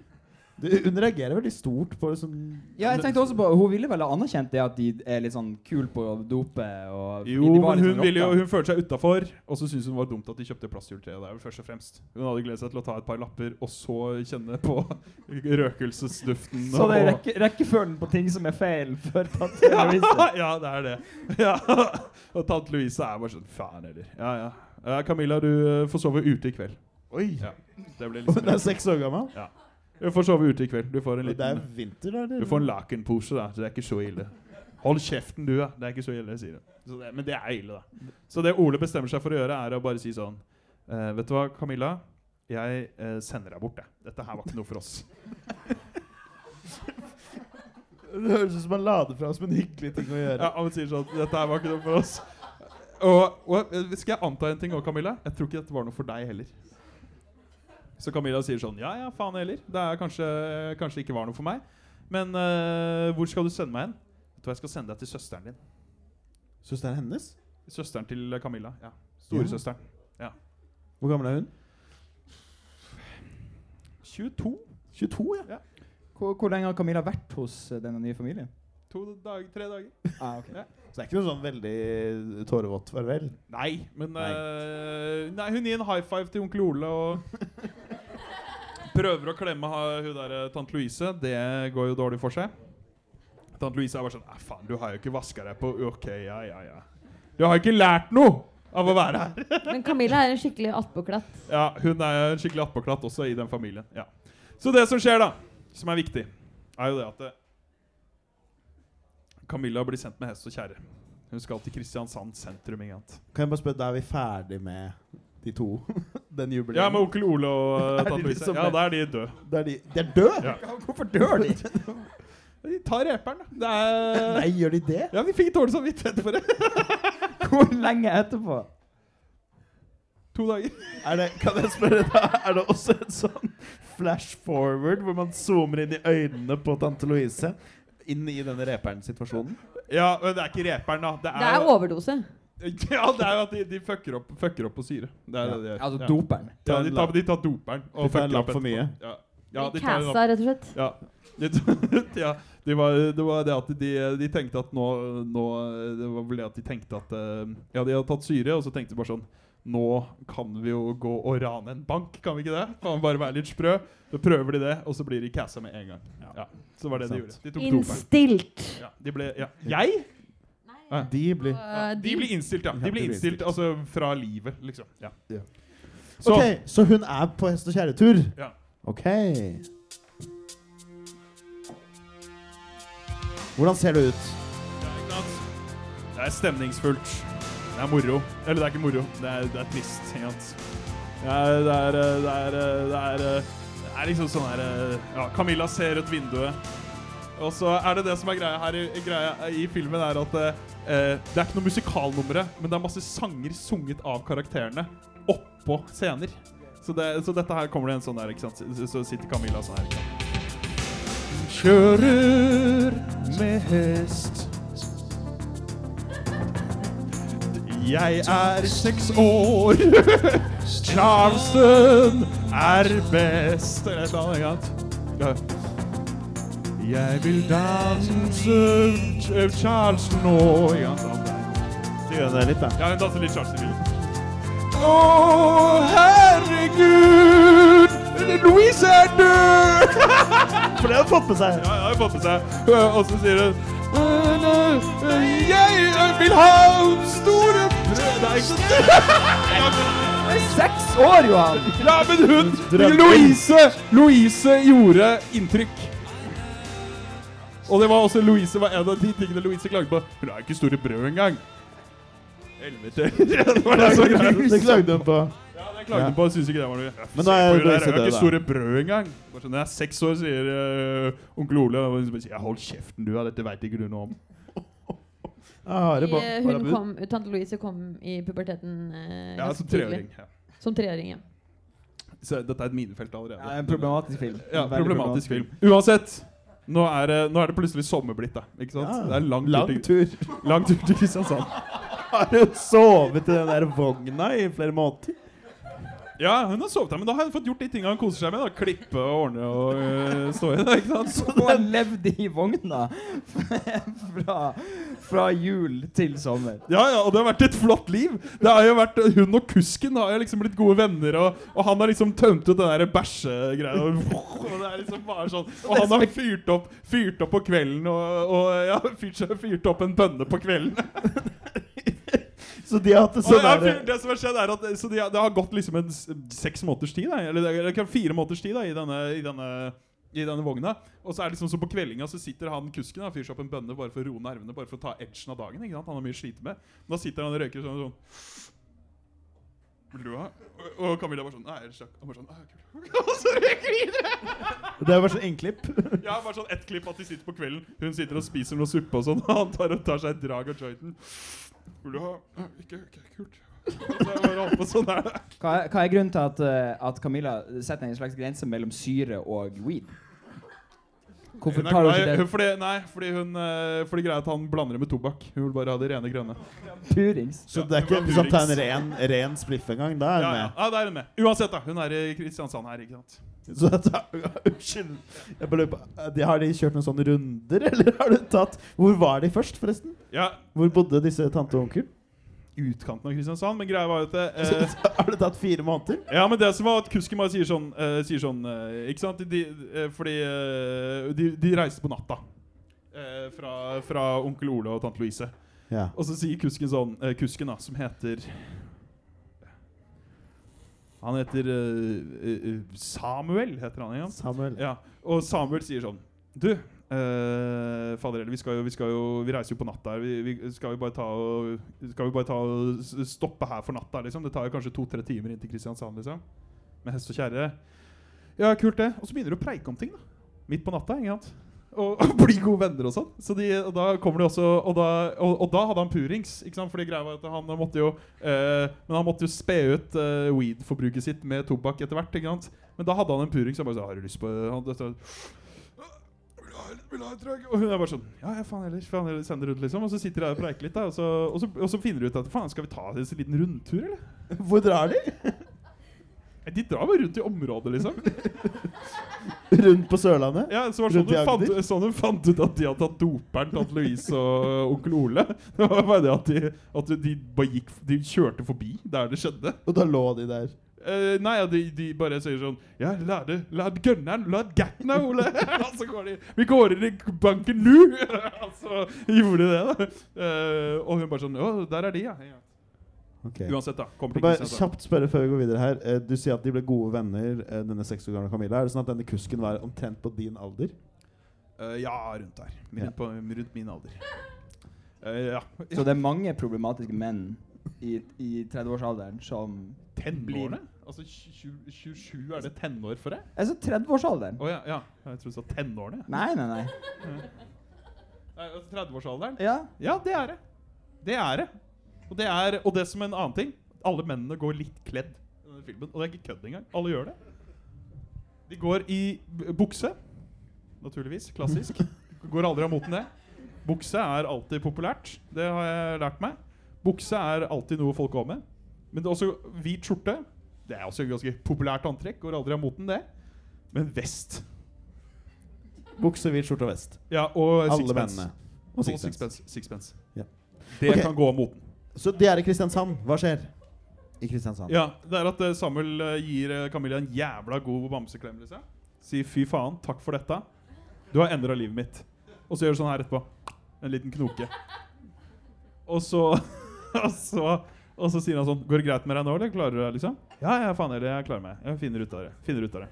B: Du, hun reagerer veldig stort på det sånn
F: Ja, jeg tenkte også på Hun ville vel ha anerkjent det at de er litt sånn kul på å dope og
G: Jo, men hun,
F: sånn
G: ville jo, hun følte seg utafor, og så syntes hun det var dumt at de kjøpte plastjuletre. Det er vel først og fremst. Hun hadde gledet seg til å ta et par lapper, og så kjenne på røkelsesduften.
F: Så det er rekke, rekkefølgen på ting som er feil før tante Louise.
G: ja, det er det. Ja. Og tante Louise er bare sånn Faen heller. Ja, ja. ja Camilla, du eh, får sove ute i kveld.
B: Oi!
G: Ja. Det ble
B: Hun er
G: liksom
B: seks år gammel.
G: Du får sove ute i kveld. Du får en
B: Det er
G: liten
B: vinter, da?
G: Du får en lakenpose, da. Så det er ikke så ille. Hold kjeften, du, da. Det er ikke så ille, sier hun. Så det, men det er ille, da. Så det Ole bestemmer seg for å gjøre, er å bare si sånn eh, Vet du hva, Camilla? Jeg eh, sender deg bort, jeg. Dette her var ikke noe for oss.
B: Det høres ut som han lader fra som en hyggelig ting å gjøre.
G: Ja, Han sier sånn Dette her var ikke noe for oss. Og, og eh, skal jeg anta en ting òg, Camilla? Jeg tror ikke dette var noe for deg heller. Så Camilla sier sånn Ja, ja, faen heller. Det er kanskje, kanskje ikke var noe for meg. Men eh, hvor skal du sende meg hen? Jeg tror Jeg skal sende deg til søsteren din.
B: Søsteren hennes?
G: Søsteren til Camilla. ja Storesøsteren. Ja.
B: Hvor gammel er hun?
G: 22.
B: 22, ja.
F: Hvor, hvor lenge har Camilla vært hos eh, denne nye familien?
G: To dager, tre dager.
F: Ah, ok.
B: Så det er ikke noe sånn veldig tårevått farvel.
G: Nei, men
B: Nei.
G: Uh, nei, hun gir en high five til onkel Ole og prøver å klemme hun der eh, tante Louise. Det går jo dårlig for seg. Tante Louise er bare sånn faen, du har jo ikke vaska deg på Ok, ja, ja, ja. Du har ikke lært noe av å være her.
E: Men Camilla er en skikkelig attpåklatt.
G: Ja, hun er en skikkelig attpåklatt også i den familien. Ja. Så det som skjer, da, som er viktig, er jo det at det Camilla blir sendt med hest og kjerre. Hun skal til Kristiansand sentrum.
B: Kan jeg bare spørre, Da er vi ferdig med de to? Den jubileet?
G: Ja, med onkel Ole og
B: de
G: tante Louise. Ja, da er de døde.
B: Da er de, de er døde?
G: Ja.
F: Hvorfor dør de?
G: De tar reperen, da. Er
B: Nei, gjør de det?
G: Ja, vi fikk dårlig samvittighet for det.
F: Hvor lenge etterpå?
G: To dager.
B: Er det, kan jeg spørre da, er det også en sånn flash forward hvor man zoomer inn i øynene på tante Louise? Inn i denne reperen-situasjonen?
G: Ja, men det er ikke reperen, da. Det er,
E: Det er overdose.
G: Ja, det er jo at de, de fucker, opp, fucker opp på syre. Det er
B: Ja.
G: det de gjør.
F: Altså
G: ja.
F: doperen.
G: Ja, de tar, de tar doperen.
B: De tar en
G: fucker
B: lapp
G: opp
B: for mye.
G: Ja. Ja,
E: De
G: tar en lapp.
E: cassa, rett og slett.
G: Ja. De, ja, de var, det var det at de, de tenkte at nå, nå Det var vel det at de tenkte at eh, Ja, de hadde tatt syre, og så tenkte de bare sånn Nå kan vi jo gå og rane en bank, kan vi ikke det? Kan vi bare være litt sprø? Så prøver de det, og så blir de cassa med en gang. Ja, Så var det de
B: Sant.
G: gjorde. De tok doperen.
E: Innstilt.
G: Ja, de ble, ja. Jeg?
B: De blir
E: Uh,
G: De blir innstilt, ja. De blir innstilt altså fra livet, liksom. Ja.
B: Ja.
G: Så
B: Ok, så hun er på hest og kjerretur?
G: Ja.
B: Ok. Hvordan ser det ut?
G: Det er stemningsfullt. Det er moro. Eller det er ikke moro, det er, det er trist. Det er eh, Det er, eh, det er, eh, det er liksom sånn her eh, Ja, Camilla ser ut vinduet. Og så er det det som er greia her i, greia i filmen, er at eh, det er ikke noe musikalnumre, men det er masse sanger sunget av karakterene oppå scener. Så, det, så dette her kommer det en sånn der, ikke sant. Så, sitter Camilla sånn her. Kjører med hest. Jeg er seks år. Charleston er best. Eller et eller annet. Jeg vil danse Ch- Charleston nå Ikke sant?
B: Sier hun det litt, da?
G: Ja, hun danser litt Charles i filmen. Å, herregud! Louise er død!
B: For det har hun fått med seg.
G: Ja, jeg har fått med seg. Og så sier hun Jeg vil ha store brød?
F: Seks år, Johan!
G: Ja, men hun Louise Louise gjorde inntrykk. Og det var også Louise var en av de tingene Louise klagde på. Hun har ikke store brød engang. Helvete. Det var det som var.
B: Det klagde hun på.
G: Ja, det klagde
B: Ja.
G: hun på. Syns ikke det var noe
B: Men da er
G: der,
B: Louise
G: ikke store brød engang. Bare sånn, Når jeg er seks år, sier øh, onkel Ole og hun sier, Hold kjeften, du. Ja, dette veit ikke du noe om.
B: Ah, det
E: I, eh, hun kom, tante Louise kom i puberteten eh,
G: Ja, som treåring. Ja.
E: Som treåring, ja.
G: Så dette er et minefelt allerede.
F: Ja, en problematisk film.
G: Ja,
F: problematisk,
G: problematisk film. Uansett. Nå er, det, nå er det plutselig sommer blitt, da. Ikke sant?
B: Ja.
G: Det er lang,
B: Lang
G: tur
B: tur.
G: lang tur til Kristiansand.
B: Har hun sovet i den der vogna i flere måneder?
G: Ja, hun har sovet her, men da har hun fått gjort de tingene hun koser seg med. da Klippe og ordne og øh, stå i det. ikke sant?
F: Hun har levd i vogna fra, fra jul til sommer.
G: Ja, ja, og det har vært et flott liv. Det har jo vært Hun og kusken har jo liksom blitt gode venner, og, og han har liksom tømt ut den der bæsjegreia. Og, og det er liksom bare sånn Og han har fyrt opp, fyrt opp på kvelden, og, og ja, fyrt, fyrt opp en bønne på kvelden.
B: Så de har hatt det sånn
G: det som har skjedd er at Så de, har- det har gått liksom en seks måneders tid, da, eller det er- det er fire måneders tid da, i denne, i denne i denne vogna. Og så er det liksom så på kveldinga så sitter han kusken og fyrer seg opp en bønne bare for å roe nervene. Bare for å ta edgen av dagen. ikke sant? Han har mye å slite med. Da sitter han og røyker sånn sånn Vil du ha? Og- Og Camilla bare sånn Nei, ellers takk. Han bare sånn «Ah, kult». Og så røyker vi videre!
B: Det er bare sånn innklipp.
G: Ja, bare sånn ett klipp at de sitter på kvelden. Hun sitter og spiser noe suppe og sånn. Og han tar, og tar seg et drag av jointen. Vil du ha? «Nei, Ikke, ikke kult. Sånn.
F: Hva er, hva er grunnen til at, eh, at Camilla setter en slags grense mellom syre og weed? Hvorfor tar
G: du
F: ikke det
G: fordi, nei, fordi hun eh, Fordi greia at han blander det med tobakk. Hun vil bare ha det rene grønne.
F: purings?
B: Så det er ikke hvis han tar en ren, ren spliff en gang, da er
G: Ja,
B: hun
G: ja.
B: med.
G: ja, da er hun med. Uansett, da. Hun er i Kristiansand her, ikke sant.
B: Så unnskyld. Jeg bare lurer på, Har de kjørt noen sånne runder, eller har du tatt Hvor var de først, forresten?
G: Ja,
B: Hvor bodde disse tante og onkel?
G: Utkanten av Kristiansand, men greia var at det, eh,
B: har det tatt fire måneder?
G: Ja, men det som var at kusken bare sier sånn, eh, sier sånn eh, Ikke sant? De, eh, fordi eh, de, de reiste på natta. eh, fra, fra onkel Ole og tante Louise.
B: Ja.
G: Og så sier kusken sånn Kusken, da, som heter Han heter Samuel, heter han igjen.
B: Samuel.
G: Ja, og Samuel sier sånn Du, eh, fader vi, skal jo, vi, skal jo, vi reiser jo på natta her. Vi, vi, skal vi bare ta og Skal vi bare ta og stoppe her for natta, liksom? Det tar jo kanskje to-tre timer inn til Kristiansand, liksom. Med hest og kjerre. Ja, kult det. Og så begynner du å preike om ting, da. Midt på natta, ikke. Og, og bli gode venner og sånn. Så de, og da kommer de også Og da, og, og da hadde han purings. Ikke sant? Fordi greia var at han måtte jo eh, Men han måtte jo spe ut eh, weed-forbruket sitt med tobakk etter hvert. Ikke sant? Men da hadde han en purings. Jeg bare sa Har du lyst på han, vil ha, et drag? Og hun er bare sånn Ja, ja, faen heller. Faen heller send det rundt, liksom. Og så sitter de og preiker litt, da. Og så, og, så, og så finner de ut at faen, skal vi ta en liten rundtur, eller?
B: Hvor drar de?
G: De drar bare rundt i området, liksom.
B: Rundt på Sørlandet?
G: Ja, så var sånn hun fant, sånn hun fant ut at de hadde tatt doperen, tante Louise og onkel Ole. Det var bare det at de, at de bare gikk De kjørte forbi der det skjedde.
B: Og da lå de der.
G: Eh, nei, de, de bare sier sånn Ja, la det Lad gunneren, lad gatna, Ole. og så går de Vi går inn i banken nå! og så gjorde de det, da. Uh, og hun bare sånn Å, der er de, ja. ja.
B: Ok.
G: Uansett, da. Kommer
B: bare
G: ikke,
B: kjapt spørre før vi går videre her. Uh, Du sier at de ble gode venner, denne seks år gamle Camilla. Er det sånn at denne kusken var omtrent på din alder?
G: Eh, ja, rundt der. Rundt,
B: Ja.
G: på, rundt min alder. Eh, ja.
F: Så det er mange problematiske menn i, i 30-årsalderen som
G: Tenårene? Altså tju- tju- 27, er det tenår for deg?
F: Altså 30-årsalderen.
G: Oh, ja, ja. Jeg trodde du sa tenårene.
F: Nei, nei, nei.
G: Nei, altså 30-årsalderen?
F: Ja.
G: Ja, det er det. Det er det. Og det, er, og det som en annen ting Alle mennene går litt kledd i denne filmen. Og det er ikke kødd engang. Alle gjør det. De går i bukse. Naturligvis. Klassisk. Går aldri av moten, det. Bukse er alltid populært. Det har jeg lært meg. Bukse er alltid noe folk går med. Men det er også hvit skjorte. Det er også et ganske populært antrekk. Går aldri av moten, det. Men vest.
B: Bukse, hvit skjorte og vest.
G: Ja, og
B: Alle
G: sixpence. Og
B: sixpence.
G: sixpence.
B: Ja.
G: Det
B: okay.
G: kan gå av moten.
B: Så det er i Kristiansand. Hva skjer i Kristiansand?
G: Ja, det er at eh, Samuel eh, gir eh, Camilla en jævla god bamseklem. Liksom. Sier 'fy faen, takk for dette'. Du har endra livet mitt. Og så gjør du sånn her etterpå. En liten knoke. Og så Og så, og så sier han sånn 'Går det greit med deg nå, eller klarer du deg, liksom? 'Ja, ja, faen heller, jeg klarer meg. Jeg finner ut av det.' Finner ut av det.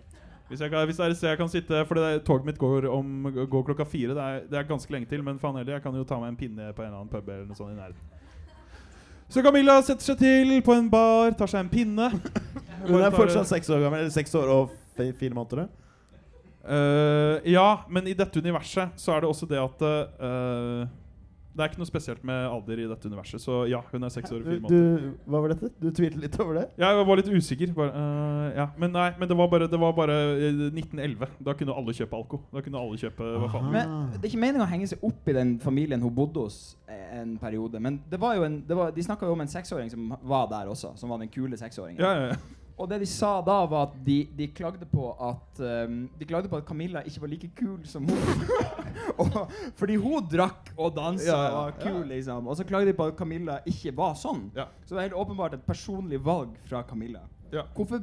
G: Hvis, jeg hvis det er et sted jeg kan sitte For det der, toget mitt går, om, går klokka fire. Det er, det er ganske lenge til, men faen heller, jeg kan jo ta meg en pinne på en eller annen pub eller noe sånt i nærheten. Så Camilla setter seg til på en bar, tar seg en pinne.
B: Hun er fortsatt seks år gammel. Eller seks år og fire måneder.
G: Uh, ja, men i dette universet så er det også det at eh, Det er ikke noe spesielt med alder i dette universet. Så ja, hun er seks år og
B: Du,
G: fire måneder.
B: du, hva var dette? Du tvilte litt over det?
G: Ja, jeg var litt usikker. Bare, uh, ja. Men nei, men det var bare, det var bare eh, 1911. Da kunne alle kjøpe alko. Da kunne alle kjøpe hva faen.
F: Men Det er ikke meningen å henge seg opp i den familien hun bodde hos eh, en periode. Men det var jo en, det var, de snakka jo om en seksåring som var der også. Som var den kule seksåringen.
G: Ja, ja, ja.
F: Og det de sa da, var at de, de klagde på at um, De klagde på at Camilla ikke var like kul som hun. og, fordi hun drakk og dansa
G: Ja,
F: og var kul, liksom. Og så klagde de på at Camilla ikke var sånn. Så det er helt åpenbart et personlig valg fra Camilla.
G: Ja.
F: Hvorfor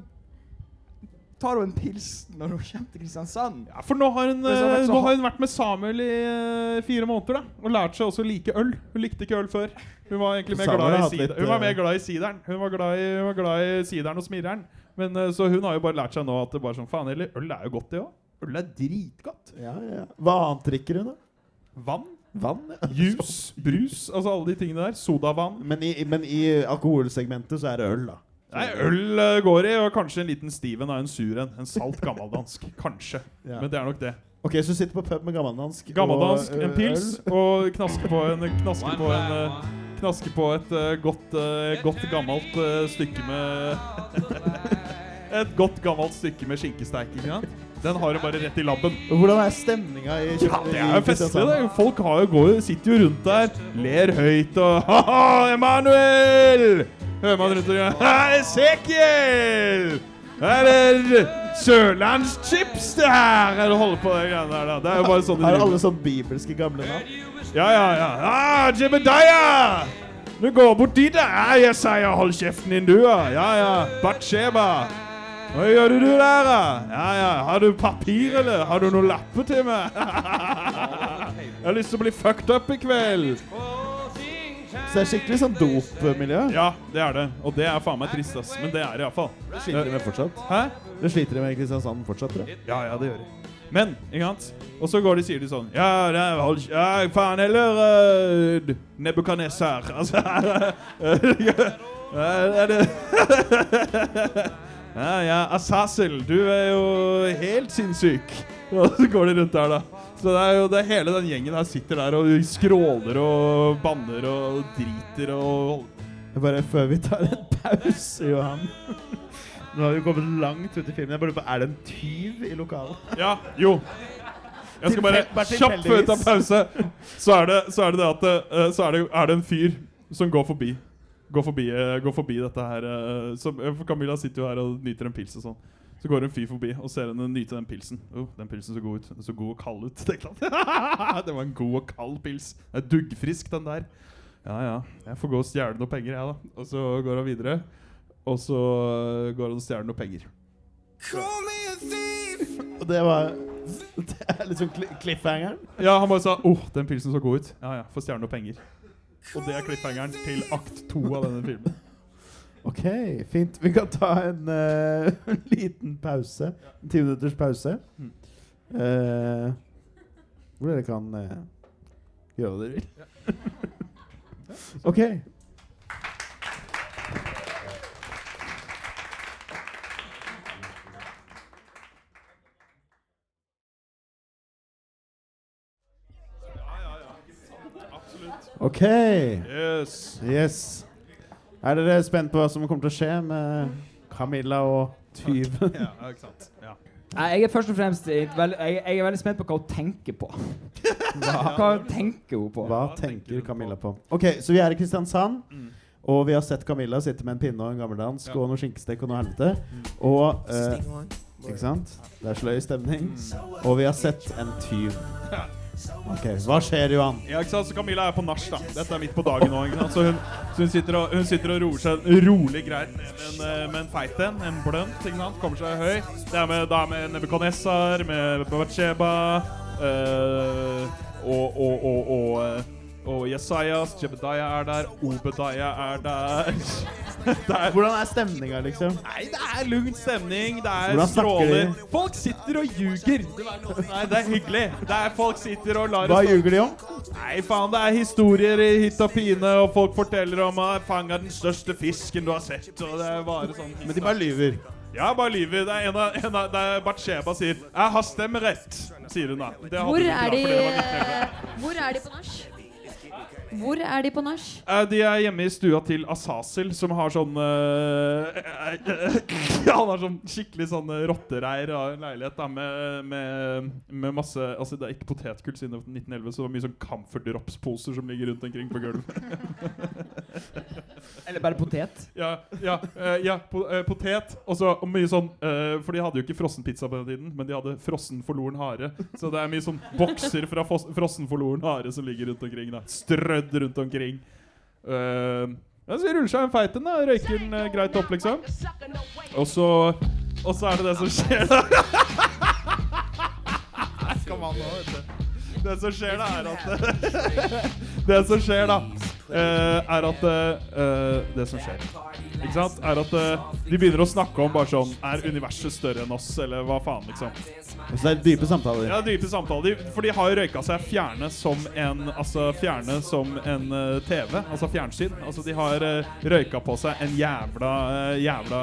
F: tar hun en pils når hun kommer til Kristiansand?
G: Ja, for nå har, hun,
F: Men så har vært
G: nå har hun vært med Samuel i uh, fire måneder da og lært seg også å like øl. Hun likte ikke øl før. Hun var egentlig mer glad i,
B: litt,
G: hun var
B: eh,
G: mer glad i sideren. Hun var glad i, hun var glad i sideren og smireren. Men uh, Så hun har jo bare lært seg nå at det bare sånn faen heller, øl er jo godt, det òg. Øl er dritgodt.
B: Ja, ja. Hva annet drikker hun, da?
G: Vann,
B: Vann? ja.
G: juice, brus, altså alle de tingene der. Sodavann.
B: Men i, men i alkoholsegmentet så er det øl, da.
G: Nei, øl eh, går i, og kanskje en liten Steven av en sur en. En salt gammeldansk. Kanskje.
B: Ja.
G: Men det er nok det.
B: Ok, Så du sitter på pub med gammeldansk
G: Gammeldansk,
B: og,
G: en pils,
B: øl.
G: og knasker på en Knasker på en knasker Knaske på et eh, godt, eh, godt gammelt eh, stykke med Et godt gammelt stykke med skinkesteik. Ikke sant? Den har du bare rett i labben.
B: Hvordan er stemninga i
G: Ja, det er jo festlig. Det. Folk har jo, går, sitter jo rundt der, ler høyt og Ha-ha, Emanuel! Hører man rundt og Hei, Esekiel! Er det sørlandschips, det her? Er det holder på det greiene der, da? Det er jo bare sånn
B: de
G: driver.
B: alle sånn bibelske gamle navn?
G: Ja, ja, ja. Ah, Jebediah! Du går bort dit, da. Ja, jeg sier hold kjeften din, du, da. Ja, ja. Batsheba. Hva gjør du du der, da? Ja, ja. Har du papir, eller? Har du noen lapper til meg? jeg har lyst til å bli fucked up i kveld.
B: Så det er skikkelig sånn dopmiljø.
G: Ja, det er det. Og det er faen meg trist, ass. Men det er det iallfall.
B: Det sliter de med fortsatt.
G: Hæ?
B: Det sliter de med i Kristiansand fortsatt, tror jeg.
G: Ja, ja, det gjør de. Men, ikke sant? Og så går de sier de sånn Ja, det er, hold, ja faen heller uh, Nebukadnesar. Altså Er det Ja, ja, Asasel du er jo helt sinnssyk. Og så går de rundt der, da. Så det er jo det hele den gjengen her sitter der og skråler og banner og driter og
B: Bare før vi tar en pause, Johan. Nå har vi kommet langt ut i filmen. Jeg bare lurer på, Er det en tyv i lokalet?
G: Ja, jo. Jeg skal bare kjapt før vi tar pause, så er det, så er det, det at eh, Så er det, er det en fyr som går forbi. Går forbi, eh, går forbi dette her eh, som, for Camilla sitter jo her og nyter en pils og sånn. Så går en fyr forbi og ser henne nyte den pilsen. Oh, den pilsen så god ut. Den så god og kald ut. det var en god og kald pils. Det er duggfrisk, den der. Ja ja, jeg får gå og stjele noe penger, jeg, da. Og så går han videre. Og så går han og stjeler noe penger.
B: Og det var Det er liksom cli- cliffhangeren.
G: Ja, han bare sa åh, den pilsen så god ut. Ja ja, får stjerne noe penger. Og det er cliffhangeren til akt to av denne filmen.
B: Ok, fint. Vi kan ta en uh, liten pause. En ti minutters pause. Uh, hvor dere kan uh, gjøre hva dere vil. ok. Ok.
G: Yes.
B: yes. Er dere spent på hva som kommer til å skje med Camilla og tyven?
G: Ja, ikke sant. Ja.
F: Nei, Jeg er først og fremst veld, jeg, jeg er veldig spent på hva hun tenker på. Hva, hva tenker hun på?
B: Hva tenker Camilla på? Ok, Så vi er i Kristiansand.
G: Mm.
B: Og vi har sett Camilla sitte med en pinne og en gammeldansk
G: Ja.
B: og noe skinkestek og noe helvete. Og uh, Ikke sant? Det er sløy stemning. Og vi har sett en tyv. Ok, Hva skjer, Johan?
G: Ja, ikke sant? Så Camilla er på nach, da. Dette er midt på dagen nå. ikke? Så hun, så hun, sitter, og, hun sitter og roer seg rolig greit med en, eh, med en feit en. En blønt. ikke sant? Kommer seg høy. Det er med, da med Nebukadnessar, med Bathsheba øh, og, og, og, og, eh, og Jesajas. Jebediah er der. Obediah er der. er,
B: Hvordan er stemninga, liksom?
G: Nei, det er lugn stemning. Det er stråler.
B: de?
G: Folk sitter og ljuger. Nei, det er hyggelig. Det er Folk sitter og lar
B: Hva ljuger de om?
G: Nei, faen, det er historier i hytt og pine, og folk forteller om at fanga den største fisken du har sett, og det er bare sånn
B: Men de bare lyver.
G: Ja, bare lyver. Det er en av, en av det er Batsheba sier 'Jeg har stemmerett', sier hun da. Det
E: Hvor er de Hvor er de på nach? Hvor er de på nach?
G: Eh, De er hjemme i stua til Asasil, som har sånn eh, Ja, Han har sånn skikkelig sånn rottereir av en leilighet da, med, med, med masse Altså, det er ikke potetgull siden 1911, så det er mye sånn Camphor Drops-poser som ligger rundt omkring på gulvet.
F: Eller bare potet?
G: Ja, ja, eh, ja po potet. Og så og mye sånn eh, For de hadde jo ikke frossenpizza på den tiden, men de hadde frossen forloren hare. Så det er mye sånn bokser fra frossen forloren hare som ligger rundt omkring. da Strødd rundt omkring. Uh, ja, så ruller seg en feit en. Røyker den uh, greit opp, liksom. Og så Og så er det det som skjer, da. Det som skjer, da, er at Det som skjer, da, uh, er at Det som skjer, ikke sant, er at uh, de begynner å snakke om bare sånn Er universet større enn oss, eller hva faen, liksom?
B: Så det er dype samtaler.
G: Ja, dype samtaler. For de har jo røyka seg fjerne som en Altså fjerne som en uh, TV. Altså fjernsyn. Altså De har uh, røyka på seg en jævla eh, Jævla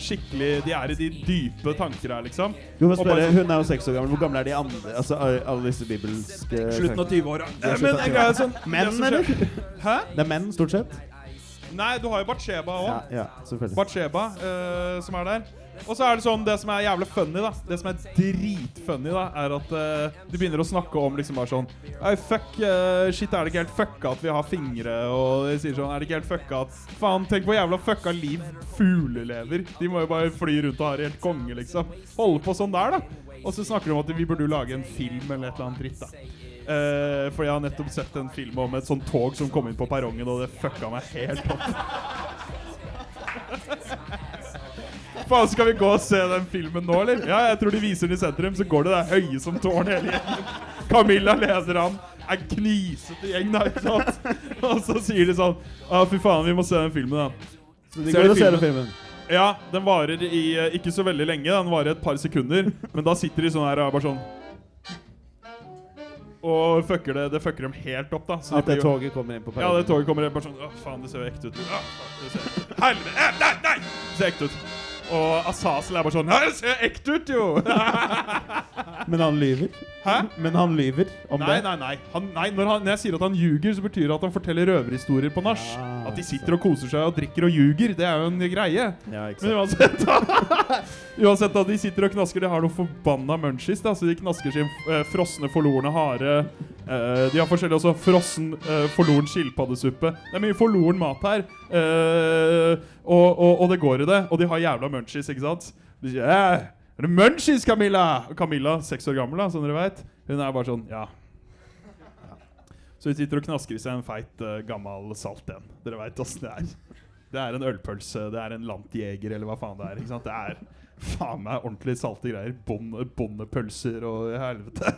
G: skikkelig De er i de dype tanker her, liksom.
B: Du
G: må
B: spørre,
G: bare
B: Hun er jo seks år gammel. Hvor gamle er de andre? Altså alle disse bibelske
G: Slutten av 20-åra. Men sånn
B: Menn, eller?
G: Hæ?
B: Det er menn, stort sett?
G: Nei, du har jo Batsheba òg.
B: Ja, selvfølgelig.
G: Batsheba eh, som er der. Og så er det sånn, det som er jævlig funny, da Det som er dritfunny, da er at eh, de begynner å snakke om liksom bare sånn Ei, fuck, eh, shit, er det ikke helt fucka at vi har fingre? Og de sier sånn Er det ikke helt fucka at Faen, tenk på jævla fucka liv fugler lever. De må jo bare fly rundt og ha det helt konge, liksom. Holde på sånn der, da. Og så snakker de om at vi burde lage en film eller et eller annet dritt, da. Eh, for jeg har nettopp sett en film om et sånt tog som kom inn på perrongen, og det fucka meg helt opp. Faen, skal vi gå og se den filmen nå, eller? Ja, jeg tror de viser den i sentrum, så går det der høye som tårn hele gjengen. Camilla leder an. Er knisete gjeng, da, ikke sant? Og så sier de sånn Å, fy faen, vi må se den filmen, da.
B: Så de går
G: du
B: og ser
G: filmen?
B: filmen.
G: Ja, den varer i eh, ikke så veldig lenge. Den varer et par sekunder. Men da sitter de sånn her og bare sånn Og fucker det, det fucker dem helt opp, da. Så de
B: At det
G: blir
B: toget kommer inn på
G: ja, det toget kommer inn bare sånn Å, faen, det ser jo ekte ut. Å, det ser Helvete! eh, Nei, nei! Det ser ekte ut. Og Asasel er bare sånn Hæ, det ser ekte ut, jo!
B: Men han lyver.
G: Hæ?
B: Men han lyver om
G: Nei,
B: det.
G: nei, nei. Han, nei når, han, når jeg sier at han ljuger, så betyr det at han forteller røverhistorier på nach.
B: Ja,
G: At de sitter og koser seg og drikker og ljuger. Det er jo en greie.
B: Ja, ikke
G: Men
B: sant.
G: uansett Uansett da, de sitter og knasker De har noen forbanna munchies da Så de knasker sin eh, frosne forlorene hare Eh, De har forskjellig også Frossen eh, forloren skilpaddesuppe Det er mye forloren mat her Eh, og, og, og det går i det Og de har jævla munchies, ikke sant? De sier, «Eh, er det munchies, Camilla? Og Camilla, seks år gammel da, som dere vet Hun er bare sånn, ja Så hun sitter og knasker i seg en feit eh, gammel salt en Dere vet åssen det er det er en ølpølse, det er en lantjeger, eller hva faen det er. ikke sant? Det er faen meg ordentlig salte greier. Bonde, bondepølser og helvete.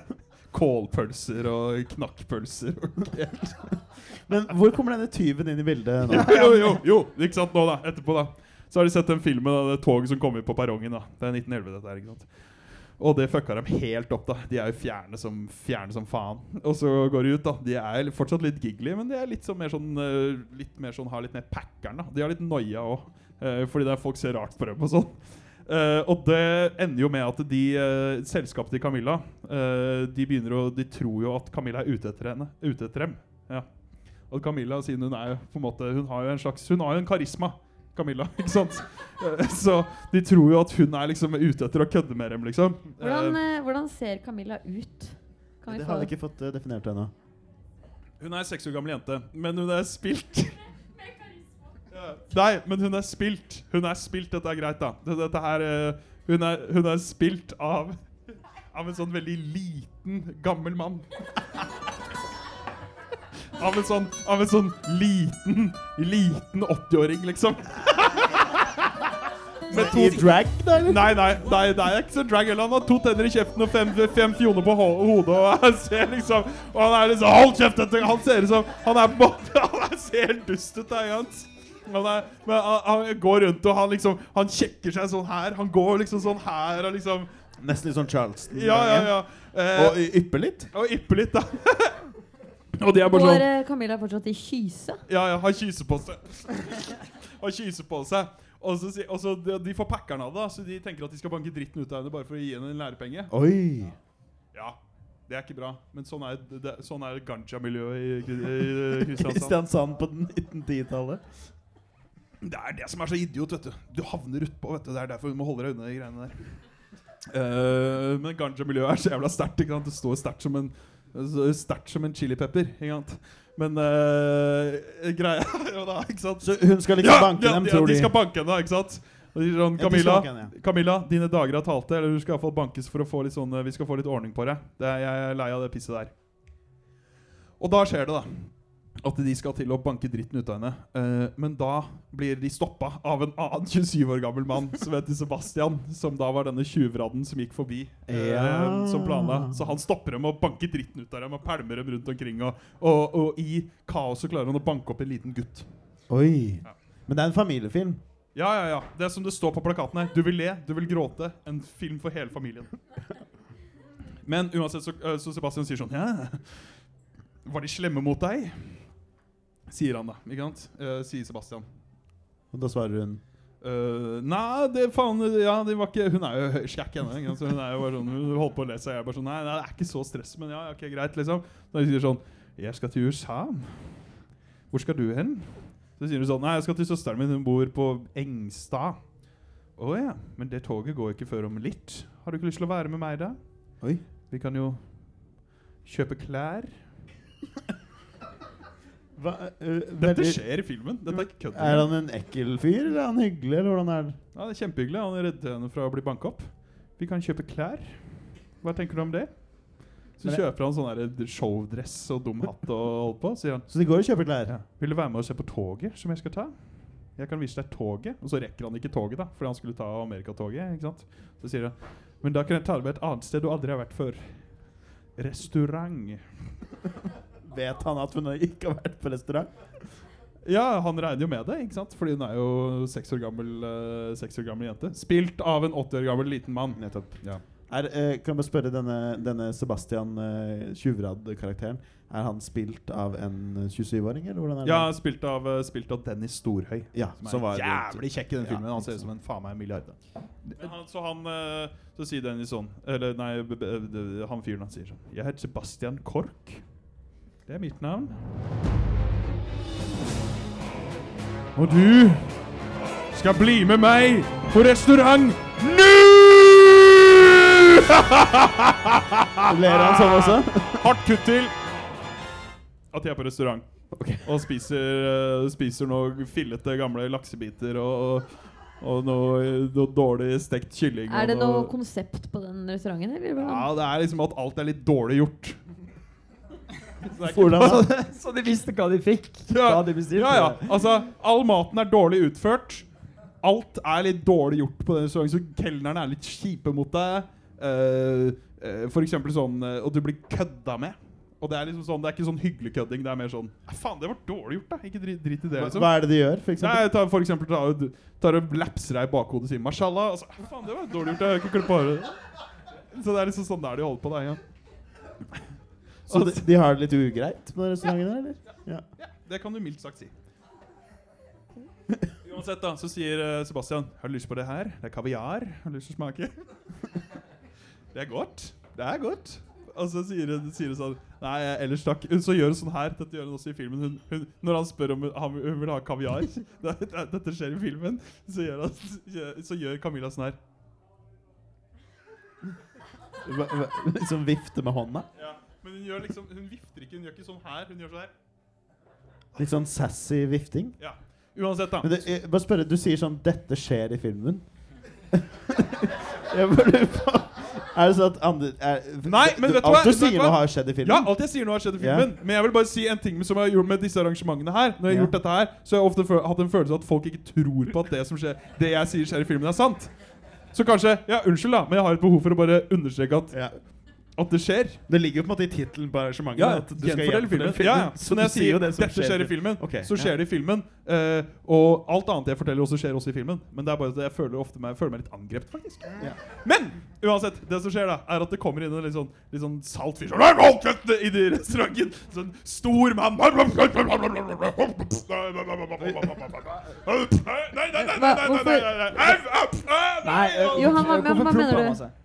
G: Kålpølser og knakkpølser.
B: Men hvor kommer denne tyven inn i bildet nå?
G: Ja, jo, jo, jo, ikke sant, nå da, etterpå da. Så har de sett den filmen av det toget som kommer på perrongen da. Det er 1911 dette her, ikke sant? Og det fucka dem helt opp, da. De er jo fjerne som, fjerne som faen. Og så går de ut, da. De er fortsatt litt giggly, men de er litt, sånn mer sånn eh, Litt mer sånn, har litt mer packeren, da. De har litt noia òg, fordi det er folk ser rart på dem og sånn. Eh, og det ender jo med at de selskapet til Camilla eh, De begynner å De tror jo at Camilla er ute etter henne. Ute etter dem. Ja. Og Camilla, siden hun er jo på en måte Hun har jo en slags Hun har jo en karisma. Camilla, ikke sant? Eh, Så de tror jo at hun er liksom ute etter å kødde med dem, liksom.
E: Hvordan,
G: Eh,
E: eh, hvordan ser Camilla ut? Kan vi
B: Det
E: få
B: har vi ikke fått eh, definert ennå.
G: Hun er seks år gammel jente, men hun er spilt. Ja. Nei, men hun er spilt. Hun er spilt, Dette er greit, da. Dette, dette her, eh, hun, er, hun er spilt av Av en sånn veldig liten, gammel mann. Av en sånn, av en sånn liten, liten 80-åring, liksom. Med to
B: I drag, da? eller?
G: Nei, nei, nei, det er ikke så drag heller. Han har to tenner i kjeften og fem, fem fjoner på ho- hodet. Og han ser liksom Og han er liksom Hold kjeft! Han ser ut som Han er på Han er, ser helt dust ut. der, ikke? Han, er, men han, han går rundt og han liksom Han kjekker seg sånn her. Han går liksom sånn her og liksom
B: Nesten litt sånn Charleston.
G: Ja, ja, ja. Eh,
B: Og ypper litt.
G: og ypper litt, da. og de er bare sånn
E: Går Camilla fortsatt i kyse?
G: Ja, ja, han kyser på seg. han kyser på seg. Og så, og så de, de får packeren av det, da, så de tenker at de skal banke dritten ut av henne bare for å gi henne en lærepenge.
B: Oi.
G: Ja, det er ikke bra. Men sånn er, det, sånn er ganja-miljøet i, i, i Kristiansand.
B: Kristiansand på 1910-tallet.
G: Det er det som er så idiot, vet du. Du havner utpå, vet du. Det er derfor du må holde deg unna de greiene der. Uh, men ganja-miljøet er så jævla sterkt. Det står sterkt som en Sterkt som en chilipepper. Men eh, greia jo da, ikke sant
B: Så hun skal liksom banke
G: ja,
B: dem,
G: ja,
B: tror
G: de
B: de?
G: skal banke henne, ikke sant? Sånn,
B: Ja,
G: Camilla,
B: ja.
G: Camilla, dine dager har talt eller du skal iallfall bankes for å få litt sånn eh, Vi skal få litt ordning på det. det jeg er lei av det pisset der. Og da skjer det, da. At de skal til å banke dritten ut av henne. Uh, men da blir de stoppa av en annen 27 år gammel mann som heter Sebastian. Som da var denne tjuvradden som gikk forbi.
B: Ja.
G: Uh, Som planla. Så han stopper dem og banker dritten ut av dem og pælmer dem rundt omkring. Og, og, og i kaoset klarer han å banke opp en liten gutt.
B: Oi.
G: Ja.
B: Men det er en familiefilm.
G: Ja, ja, ja. Det er som det står på plakaten her. Du vil le, du vil gråte. En film for hele familien. Men uansett så, øh, så Sebastian sier sånn Ja, var de slemme mot deg? Sier han da. ikke sant? Uh, sier Sebastian.
B: Og da svarer hun
G: Uh, nei, det faen Ja, det var ikke Hun er jo skækk ennå. Hun er jo bare sånn Hun holdt på å lese, og Jeg bare sånn Nei, nei, det er ikke så stress, men ja, ok, greit, liksom. Da sier hun sånn Jeg skal til USA. Hvor skal du hen? Så sier hun sånn Nei, jeg skal til søsteren min. Hun bor på Engstad. Å ja, men det toget går ikke før om litt. Har du ikke lyst til å være med meg, da?
B: Oi.
G: Vi kan jo kjøpe klær.
B: Hva, uh,
G: Dette skjer i filmen. Dette er ikke kødd.
B: Er han en ekkel fyr, eller er han hyggelig, eller hvordan er det?
G: Ja, det er kjempehyggelig. Han redder henne fra å bli banka opp. Vi kan kjøpe klær. Hva tenker du om det? Så
B: Men
G: kjøper han sånn showdress og dum hatt og holdt på. sier han
B: Så de går og kjøper klær?
G: Vil du være med og se på toget som jeg skal ta? Jeg kan vise deg toget. Og så rekker han ikke toget, da, fordi han skulle ta Amerikatoget. ikke sant? Så sier han Men da kan jeg ta deg med et annet sted du aldri har vært før. Restaurant.
B: Vet han at hun ikke har vært på restaurant?
G: Ja, han regner jo med det, ikke sant? Fordi hun er jo seks år gammel, uh, seks år gammel jente. Spilt av en 80 år gammel liten mann.
B: Nettopp.
G: Ja.
B: Er, uh, kan jeg spørre denne, denne Sebastian uh, Tjuvrad-karakteren Er han spilt av en 27-åring, eller hvordan er det?
G: Ja, spilt av, uh, spilt av Dennis Storhøy.
B: Ja,
G: Som
B: som var
G: jævlig kjekk i den
B: Ja,
G: filmen. Han ser ut som en faen meg milliard. Men han, så han Så sier Dennis sånn Eller nei, b- b- b- han fyren han sier sånn Jeg heter Sebastian Kork. Det er mitt navn. Og du skal bli med meg på restaurant nå!
B: Ler han sånn også?
G: Hardt kutt til at jeg er på restaurant og spiser, eh, spiser noe fillete gamle laksebiter og, og noe, noe dårlig stekt kylling.
E: Er det
G: noe,
E: noe konsept på den restauranten? Eller?
G: Ja, det er liksom at alt er litt dårlig gjort. Så det er ikke-
B: Hvordan
F: Så,
B: da?
F: så de visste hva de fikk?
G: Ja,
F: de bestilte?
G: ja, ja. Altså, all maten er dårlig utført. Alt er litt dårlig gjort på den restauranten, så kelnerne er litt kjipe mot deg. Uh, uh, for eksempel sånn uh, Og du blir kødda med. Og det er liksom sånn Det er ikke sånn hyggelig kødding. Det er mer sånn Faen, det var dårlig gjort, da. Ikke drit, drit i det, liksom.
B: hva er det de gjør, for eksempel?
G: Nei, ta, for eksempel tar, du tar og lapser deg i bakhodet og sier 'mashallah'. Altså, faen, det var dårlig gjort. Jeg har ikke klippet håret. Så det er liksom sånn der de holder på. Da, ja.
B: Så de, de har det litt ugreit på restauranten, der, eller? Ja.
G: ja, det kan du mildt sagt si. Uansett, da, så sier eh, Sebastian 'Har du lyst på det her? Det er kaviar. Har du lyst til å smake?' Det er godt. Det er godt. Og så sier hun, sier hun sånn Nei, ellers takk. Hun så gjør hun sånn her. Dette gjør hun også i filmen. Hun, hun, når han spør om hun, hun vil ha kaviar det, det, Dette skjer i filmen. Så gjør, han, så gjør Camilla sånn her.
B: Som vifter Liksom vifte med hånda.
G: Ja. Men hun gjør liksom Hun vifter ikke. Hun gjør ikke sånn her. Hun gjør sånn her.
B: Litt sånn sassy vifting.
G: Ja. Uansett, da.
B: Men det, jeg, bare spørre, Du sier sånn 'Dette skjer i filmen'. jeg bare lurer på Er det sånn at andre er,
G: Nei, men vet du hva?
B: Alt du sier nå, har skjedd i filmen?
G: Ja, alt jeg sier nå har skjedd i
B: filmen.
G: filmen. Men jeg vil bare si en ting som jeg har gjort med disse arrangementene her. Når jeg har
B: yeah.
G: gjort dette her Så har jeg ofte hatt en følelse av at folk ikke tror på at det som skjer Det jeg sier skjer i filmen, er sant. Så kanskje Ja, unnskyld, da, men jeg har et behov for å bare understreke at,
B: Ja.
G: At det skjer.
B: Det ligger jo på en måte i tittelen på arrangementet.
G: Ja,
B: at du skal
G: gjenfortelle filmen. Ja, ja.
B: Så
G: Så når jeg
B: sier det som
G: 'dette skjer i filmen',
B: okay,
G: så
B: ja.
G: skjer det i filmen. Uh, og alt annet jeg forteller, også skjer også i filmen. Men det er bare at jeg føler ofte meg, føler meg litt angrepet, faktisk.
B: Ja.
G: Men uansett, det som skjer, da er at det kommer inn en litt sånn, litt sånn salt fyr sånn «Nei, hold kjeft!» inn i restauranten. Sånn stor mann Nei, nei, nei, nei, nei, nei, nei, nei, nei, nei, nei,
F: Nei, øh? Han Hvorfor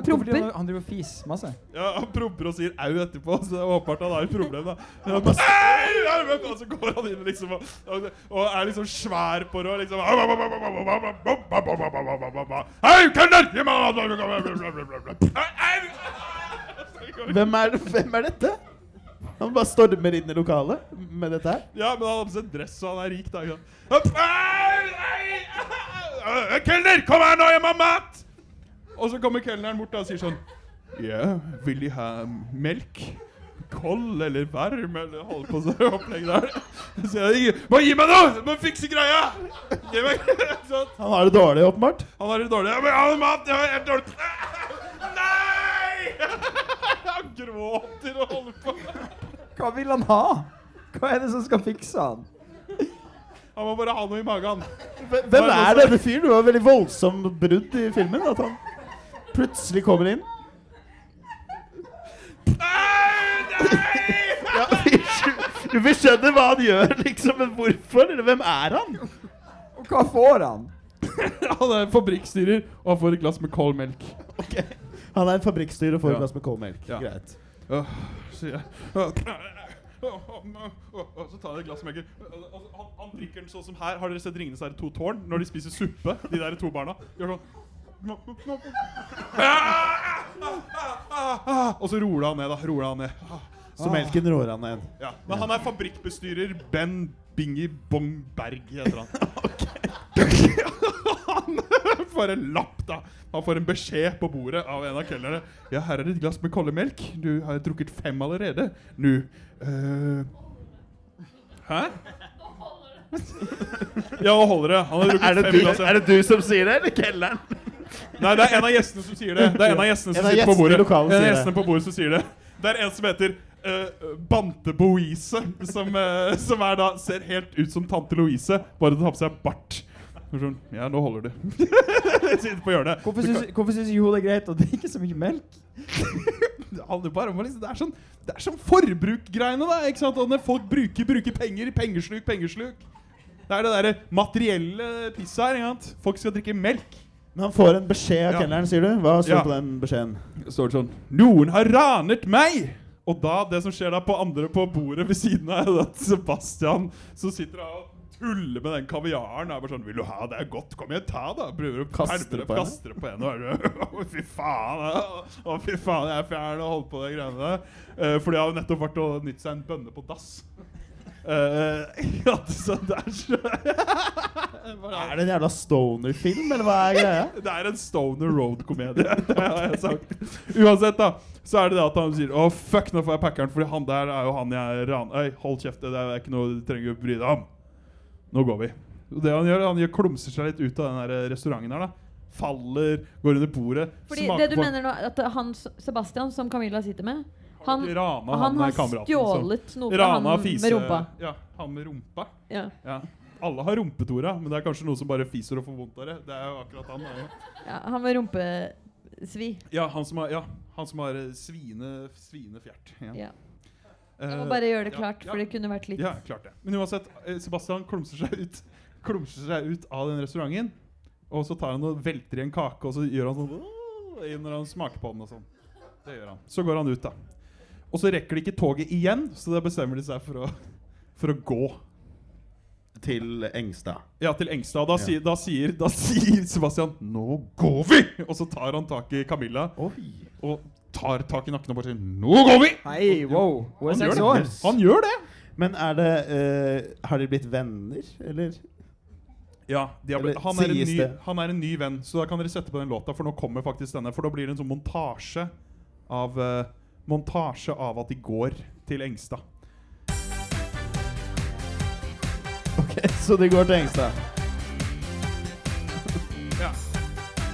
F: driver
E: promper.
F: han- Han driver og fiser masse.
G: Ja, Han promper og sier au etterpå, så det er åpenbart han har et problem. da han bare, «Ei, nei, men», Og så går han inn liksom og, og, og er liksom svær på det og liksom Hei, kødder! Gi meg
B: Hvem er, hvem er dette? Han bare stormer inn i lokalet med dette her.
G: Ja, men han har på seg dress, og han er rik. da Kelner, kom her nå, jeg må ha mat! Og så kommer kelneren bort og sier sånn Ja, vil De ha melk? Kold eller varm eller holde på sånn opplegg der. Så sier jeg Må gi meg noe! Må fikse greia! Gi meg sånn.
B: Han har det dårlig, åpenbart.
G: Han har det dårlig. Jeg men ha mat! Jeg har helt dårlig Nei! Han gråter og holder på.
F: Hva vil han ha? Hva er det som skal fikse han?
G: Han må bare ha noe i magen.
B: Hvem hvem er denne fyren? Det var veldig voldsomt brudd i filmen. At han plutselig kommer inn.
G: Nei! Nei!
B: Ja, vi- vi skjønner hva han gjør, liksom, men hvorfor? Eller hvem er han?
F: Og hva får han?
G: Han er fabrikkstyrer, og han får et glass med kold melk.
B: Ok. Han er en fabrikkstyrer og får
G: Ja.
B: et glass med cold melk.
G: Ja.
B: Greit.
G: Åh, sier. Og så tar jeg et glass melk. Han, han drikker den sånn som her. Har dere sett 'Ringenes herre to tårn'? Når de spiser suppe, de der to barna. Gjør sånn Og så roer han ned, da. Roler han ned.
B: Så melken rår han ned.
G: Ja. Men han er fabrikkbestyrer Ben Bingi Bong Berg, heter han. han får en lapp, da. Han får en beskjed på bordet av en av kelnerne. Ja, her er et glass med kold melk. Du har drukket fem allerede. Nå uh... Hæ? Ja, nå holder det. Han har drukket
B: Er det, du, er det du som sier det, eller kelneren?
G: Nei, det er en av gjestene som sier det. Det er en av gjestene
B: En
G: som
B: av
G: sitter på bordet. En av
B: det.
G: gjestene på bordet som sier det. Det er en som heter uh, Bante Boise, som, uh, som er da ser helt ut som tante Louise, bare til å ha på seg bart. Sånn, ja, nå holder det. Sitter på hjørnet.
F: Hvorfor
G: Du
F: syns, hvorfor syns hun det er greit å drikke så mye melk?
G: Bare om liksom, det er sånn Det er sånn forbruk-greiene, da. ikke sant? Når folk bruker, bruker penger, pengesluk, pengesluk Det er det derre materielle pisset her. Folk skal drikke melk.
B: Men han får en beskjed av
G: Ja.
B: kelneren, sier du? Hva står
G: Ja.
B: på den beskjeden?
G: står det sånn Noen har ranet meg! Og da, det som skjer da på andre på bordet ved siden av, er at Sebastian som sitter og tuller med den kaviaren. Er bare sånn 'Vil du ha det? er godt. Kom igjen, ta det.' Prøver å kaste
B: det på henne.
G: på henne. og fy faen. Å, fy faen, jeg er fjern og holder på de greiene der. Uh, for de har jo nettopp vært og nytt seg en bønne på dass. Uh, ja, så det er så
B: Er det en jævla stoner-film, eller hva er greia?
G: Det er en stoner road-komedie. Det har jeg sagt. Uansett, da, så er det det at han sier Å, fuck, nå får jeg packeren, Fordi han der er jo han jeg ran... Øy, hold kjeft, det er ikke noe du trenger å bry deg om. Nå går vi. Og det han gjør, han gjør klumser seg litt ut av den der restauranten her, da. Faller, går under bordet.
E: Fordi det du
G: på-
E: mener nå, at han Sebastian, som Camilla sitter med, han,
G: rana
E: han har stjålet noe fra
G: Rana
E: han
G: fise,
E: med rumpa.
G: Ja, han med rumpa.
E: Ja.
G: Ja. Alle har rumpetora, men det er kanskje noen som bare fiser og får vondt av det. Det er jo akkurat han. Ja.
E: ja, han med rumpesvi.
G: Ja, han som har, ja, han som har eh, svine, svinefjert. Ja.
E: Ja.
G: Eh,
E: Jeg må bare gjøre det klart,
G: ja.
E: for det kunne vært litt
G: Ja, klart det. Men uansett, eh, Sebastian klumser seg ut Klumser seg ut av den restauranten. Og så tar han og velter i en kake, og så gjør han sånn når han smaker på den og sånn. Det gjør han. Så går han ut, da. Og så rekker de ikke toget igjen, så da bestemmer de seg for å, for å gå.
B: Til Engstad.
G: Ja, til Engstad. Da,
B: Ja.
G: sier, da, sier, da sier Sebastian 'Nå går vi!' Og så tar han tak i Camilla
B: Oi.
G: og tar tak i nakken og bare sier 'Nå går vi!'
F: Hei, wow. Hun er
G: Han
F: seks år.
G: det. Han gjør det.
B: Men er det uh, Har de blitt venner, eller?
G: Ja, de har blitt, han, er en ny, han er en ny venn, så da kan dere sette på den låta, for nå kommer faktisk denne. For da blir det en sånn montasje av eh, Montasje av at de går til Engstad.
B: Ok, Så de går til Engstad.
G: Ja.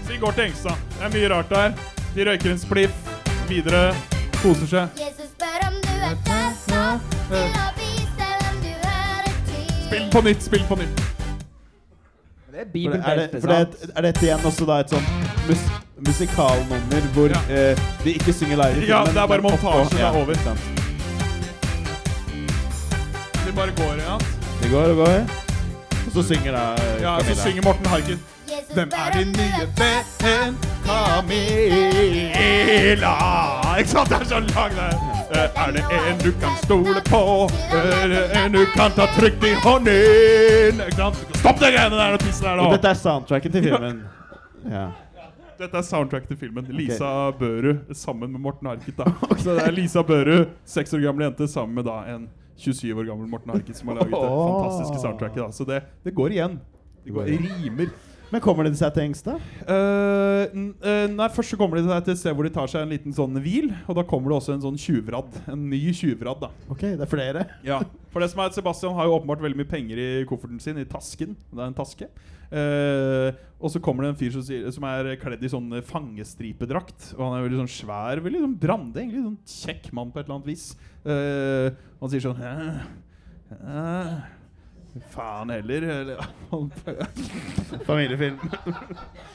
G: Så de går til Engstad. Det er mye rart der. De røyker en spliff. Videre. Koser seg.
H: Jesus spør om du er klar snart til vise hvem du hører til.
G: Spill på nytt, spill på nytt.
F: Det er
B: For det, er, det, for det, er dette igjen også da et sånn mus musikalnummer hvor
G: Ja.
B: eh, de ikke synger live i
G: Ja, det er bare montasjen er over.
B: Ja, sant.
G: De bare går igjen.
B: De går og går, og så synger da Camilla.
G: Ja, så synger Morten
H: Harken.
G: Hvem er din nye venn? Camilla. Ikke sant? Det er så lang der. Eh, Er det en du kan stole på? Er det en du kan ta trygt i hånden? Ikke sant? Stopp de greiene der og tisse der nå!
B: dette er soundtracken til filmen. Ja.
G: Dette er soundtrack til filmen. Lisa Børud sammen med Morten Harket. okay. Så det er Lisa Børud, seks år gammel jente, sammen med da en 27 år gammel Morten Harket som har laget det fantastiske soundtracket. da Så det, det går igjen. Det går, rimer.
B: Men kommer de seg til Engstad?
G: Uh, n- eh, nei, Først så kommer de til et sted hvor de tar seg en liten sånn hvil. Og da kommer det også en sånn tjuvradd. En ny tjuvradd. da
B: Ok, det er flere.
G: ja. For det som er at Sebastian har jo åpenbart veldig mye penger i kofferten sin, i tasken. Det er en taske. Eh, og så kommer det en fyr som, sier, som er kledd i sånn fangestripedrakt. Og han er veldig sånn svær, veldig sånn brande, egentlig. Sånn kjekk mann på et eller annet vis. Og han sier sånn Hæ? Hæ? Faen heller.
B: Familiefilm.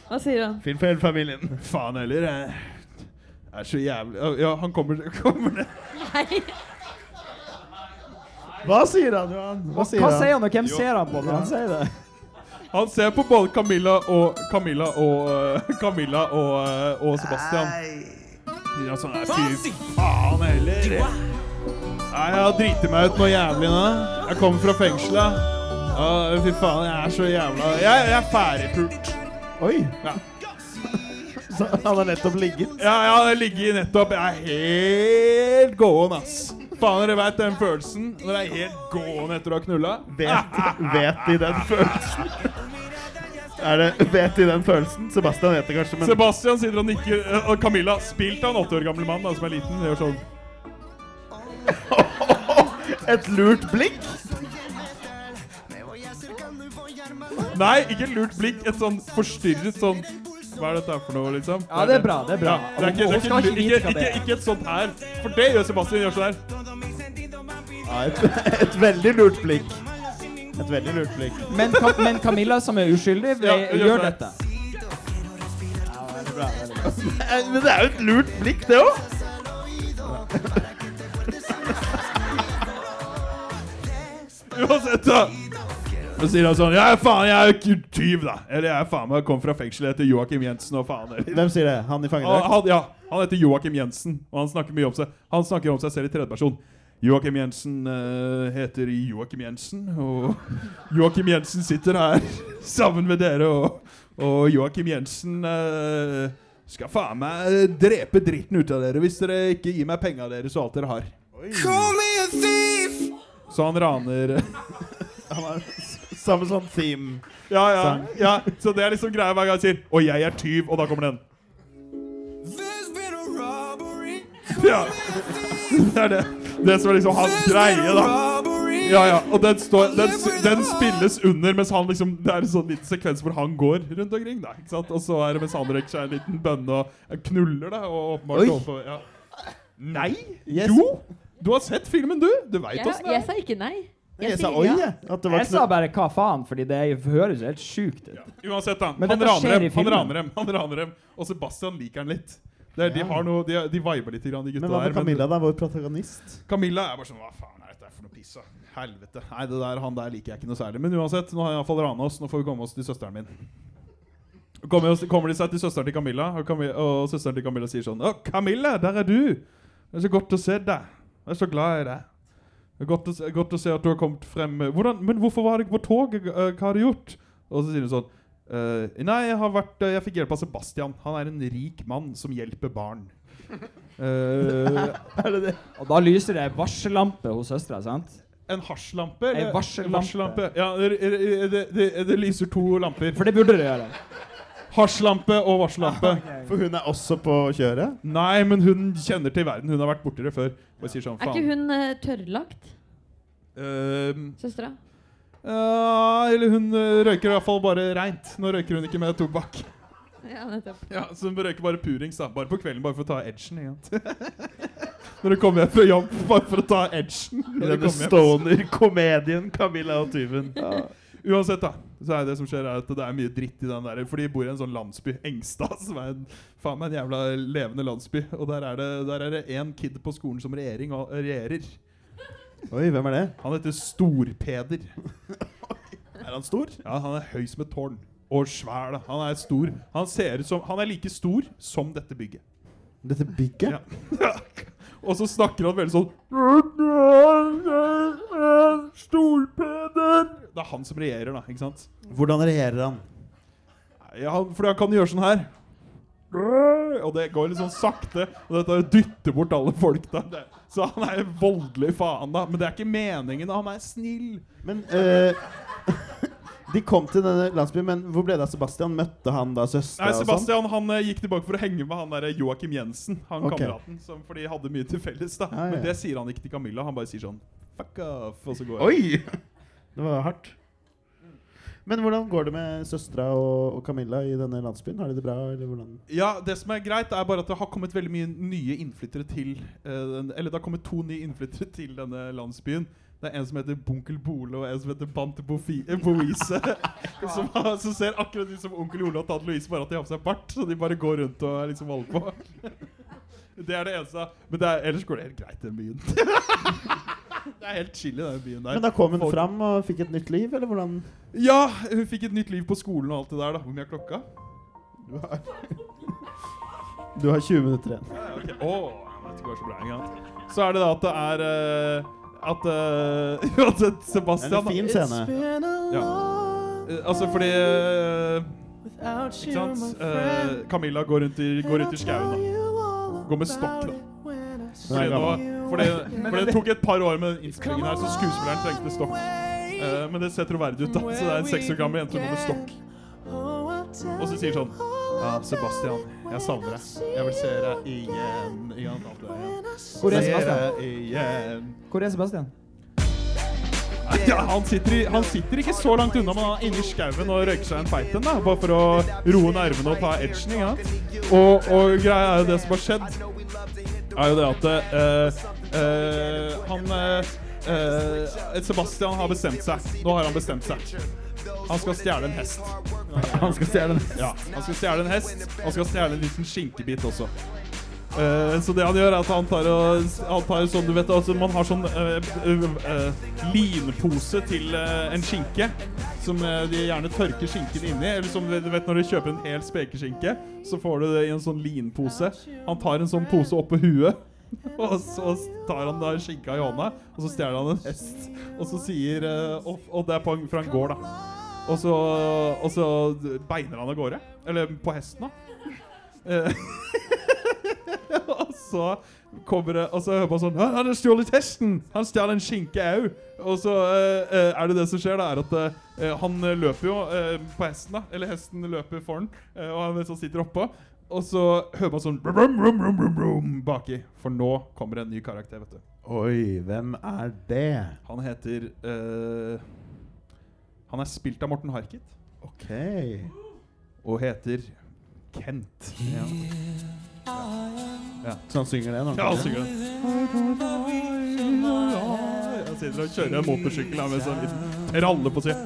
E: Hva sier han?
B: Film for hele familien.
G: faen heller. Det er så jævlig Ja, han kommer, kommer det.
E: Nei.
B: Hva sier han, Johan? Hva sier
F: Hva
B: han?
F: sier han, og hvem
G: Jo.
F: ser han på når han sier det?
G: Han ser på både Camilla og Camilla og eh, Camilla og, eh, og Sebastian. Ja, sånn, nei, fy faen heller. Nei, jeg har driti meg ut noe jævlig nå. Jeg kommer fra fengselet. Ja, fy faen, jeg er så jævla Jeg, jeg er ferdigpult.
B: Oi!
G: Ja.
B: Så han har nettopp ligget.
G: Ja, jeg har ligget nettopp. Jeg er helt gåen, ass. Faen, dere vet den følelsen når jeg er helt gåen etter å ha knulla?
B: Vet, vet de den følelsen? Er det, vet de den følelsen? Sebastian vet det kanskje, men
G: Sebastian sitter og nikker, eh, og Camilla, spilt av en åtte år gammel mann da, som er liten, gjør sånn.
B: Et lurt blikk?
G: Nei, ikke et lurt blikk. Et sånn forstyrret sånn Hva er dette for noe, liksom?
F: Ja, det er bra. det er bra.
G: Ja, det er ikke, det er ikke,
F: ikke
G: ikke, ikke et sånt her. For det gjør Sebastian. gjør sånn her.
B: Ja, et, et veldig lurt blikk. Et veldig lurt blikk.
F: Men, Ka men Camilla, som er uskyldig,
G: Ja, gjør
F: gjør
G: det.
F: dette.
B: Men det er jo et lurt blikk, det òg.
G: Uansett, da. Så sier han sånn Ja, faen, jeg er ikke tyv, da. Eller jeg er faen meg kom fra fengselet, jeg heter Joakim Jensen og faen eller.
B: Hvem sier det? Han i
G: Han, han, ja, han heter Joakim Jensen, og han snakker mye om seg Han snakker om seg selv i tredjeperson. Joakim Jensen uh, heter Joakim Jensen, og Joakim Jensen sitter her sammen med dere, og, og Joakim Jensen uh, skal faen meg drepe dritten ut av dere hvis dere ikke gir meg penga deres og alt dere har.
A: Call me a thief.
G: Så han raner
B: Han samme sånn theme.
G: Ja, ja, ja. Så det er liksom greia hver gang jeg sier 'Og jeg er tyv', og da kommer den.
A: There's been a robbery.
G: Ja. Det er det. Det som er liksom hans greie, da. Ja, ja, og den, står, den, den spilles under mens han liksom Det er en sånn liten sekvens hvor han går rundt omkring. da, ikke sant? Og så er det mens han røyker seg en liten bønne og knuller, da. Og åpenbart
B: Oi.
G: går ja. Nei!
B: Yes.
G: Jo! Du har sett filmen, du! Du veit
E: Jeg,
G: åssen det
E: jeg
G: er.
E: sa ikke nei.
B: Jeg sa oi,
E: ja.
B: jeg. At det var
F: Jeg sa bare hva faen, fordi det høres helt sjukt ut.
G: Uansett, da. Han raner dem. Han raner dem. Og Sebastian liker han litt. Det er, de, har noe, de, de viber litt, grann, de gutta der.
B: Men hva med Camilla, da? Vår protagonist?
G: Camilla er bare sånn Hva faen er dette for noe piss? Helvete. Nei, det der, han der liker jeg ikke noe særlig. Men uansett, nå har jeg iallfall rana oss. Nå får vi komme oss til søsteren min. kommer, kommer de seg til søsteren til Camilla, og, Camilla, og søsteren til Camilla sier sånn Å, Camilla, der er du! Det er så godt å se deg. Jeg er så glad i deg. Godt å, se, godt å se at du har kommet frem. Hvordan, men hvorfor var du ikke på toget? Eh, Hva har du gjort? Og så sier hun sånn «Eh, Nei, jeg har vært eh, Jeg fikk hjelp av Sebastian. Han er en rik mann som hjelper barn. Uh,
B: Er det det?
F: Og da lyser det ei varsellampe hos søstera, sant?
G: en hasjlampe?
F: Ei
G: eller-
F: varsellampe.
G: Ja, det, det, det, det, det lyser to lamper.
F: For det burde det gjøre.
G: Hasjlampe og varsellampe.
B: For hun er også på kjøret?
G: Nei, men hun kjenner til verden. Hun har vært borti det før. Sånn,
E: Er ikke hun tørrlagt?
G: Uh,
E: Søstera?
G: Ja, eller hun eh, røyker i hvert fall bare reint. Nå røyker hun ikke med tobakk.
E: Ja, nettopp.
G: Ja, Så hun røyker bare purings da Bare på kvelden, bare for å ta edgen. Når du kommer hjem fra jobb, bare for å ta edgen.
B: Denne stoner-komedien Camilla og tyven.
G: Uansett, da. Så er det som skjer er at det er mye dritt i den der. For de bor i en sånn landsby, Engstad, som er en, faen meg en jævla levende landsby. Og er Der er det én kid på skolen som regjering, og, regjerer.
B: Oi, hvem er det?
G: Han heter Storpeder.
B: Er han stor?
G: Ja, Han er høy som et tårn. Og svær, da. Han er stor. Han ser som Han er like stor som dette bygget.
B: Dette bygget?
G: Ja. Og så snakker han veldig sånn Storpeder! Det er han som regjerer, da. ikke sant?
B: Hvordan regjerer han?
G: Ja, fordi han kan gjøre sånn her. Og det går litt sånn sakte. Og dette dytter bort alle folk. det, Så han er voldelig faen, da. Men det er ikke meningen. da. Han er snill.
B: Men uh, De kom til denne landsbyen, men hvor ble det av Sebastian? Møtte han da søstera
G: Nei,
B: og sånn?
G: Sebastian han eh, gikk tilbake for å henge med han der Joakim Jensen. Han
B: okay.
G: kameraten. Som, for de hadde mye til felles. da
B: ah, ja.
G: Men det sier han ikke til Camilla. Han bare sier sånn Fuck off. Og så går han.
B: Oi! Det var hardt. Men hvordan går det med søstera og, og Camilla i denne landsbyen? Har de det bra, eller hvordan?
G: Ja, det som er greit, er bare at det har kommet veldig mye nye innflyttere til eh, den, Eller det har kommet to nye innflyttere til denne landsbyen. Det er en som heter Bunkel Bole, og en som heter Bante eh, Boise. som, som ser akkurat ut som onkel Ole og tante Louise, bare at de har på seg bart. Så de bare går rundt og er liksom holder på. Det er det eneste. Men det er, ellers går det helt greit i den byen. det er helt chill i den byen der.
B: Men da kom hun
G: Folk-
B: fram og fikk et nytt liv, eller hvordan?
G: Ja, hun fikk et nytt liv på skolen og alt det der. da Hvor mye er klokka?
B: Du har, du har 20 minutter igjen.
G: Ja, ok. Åh, det går så bra, engang. Så er det da at det er eh, At, eh, at Sebastian
B: en fin scene.
G: Ja. Eh, Altså fordi Ikke sant? Camilla går rundt i, går rundt i skauen. da Går med stokk, da.
B: Hun
G: Fordi, nå, fordi, fordi det tok et par år med den innspillingen her, så skuespilleren trengte stokk. Uh, men det ser troverdig ut, da. Så det er en seks år gammel jente som går med stokk. Og så sier sånn Ja, Sebastian, jeg savner deg. Jeg vil se deg igjen. igjen alt det igjen.
F: Hvor er Sebastian? Hvor er Sebastian?
G: Ja, han, sitter i, han sitter ikke så langt unna, men han er inni skauen og røyker seg en feit en, da, bare for å roe nervene og ta edgen. ja. Og, og greia er jo det som har skjedd, er jo det at uh, uh, han eh, Sebastian har bestemt seg. Nå har han bestemt seg. Han skal stjele en hest.
B: Han skal stjele hest?
G: Ja, Han skal stjele en hest. Han skal stjele en liten skinkebit også. Eh, så det han gjør, er at han tar, og, han tar sånn Du vet altså man har sånn uh, uh, linpose til en skinke. Som de gjerne tørker skinken inni. Eller som du vet når du kjøper en hel spekeskinke, så får du det i en sånn linpose. Han tar en sånn pose oppå huet. Og så tar han da skinka i hånda, og så stjeler han en hest. Og så sier Og, og det er på fra en gård, da. Og så, og så beiner han av gårde. Eller på hesten, da. Og så kommer det Og så hører man sånn 'Han har stjålet hesten! Han stjal en skinke au!' Og så eh, er det det som skjer, da, er at uh, han løper jo uh, på hesten, da. Eller hesten løper for han, eh, og han så sitter oppå. Og så hører man sånn brum, brum, brum, brum, brum, baki. For nå kommer det en ny karakter, vet du.
B: Oi, hvem er det?
G: Han heter Han er spilt av Morten Harket.
B: Ok.
G: Og heter Kent. Ja.
B: Så han synger det nå?
G: Ja, han synger det. Han sitter og kjører en motorsykkel her med sånn liten på siden.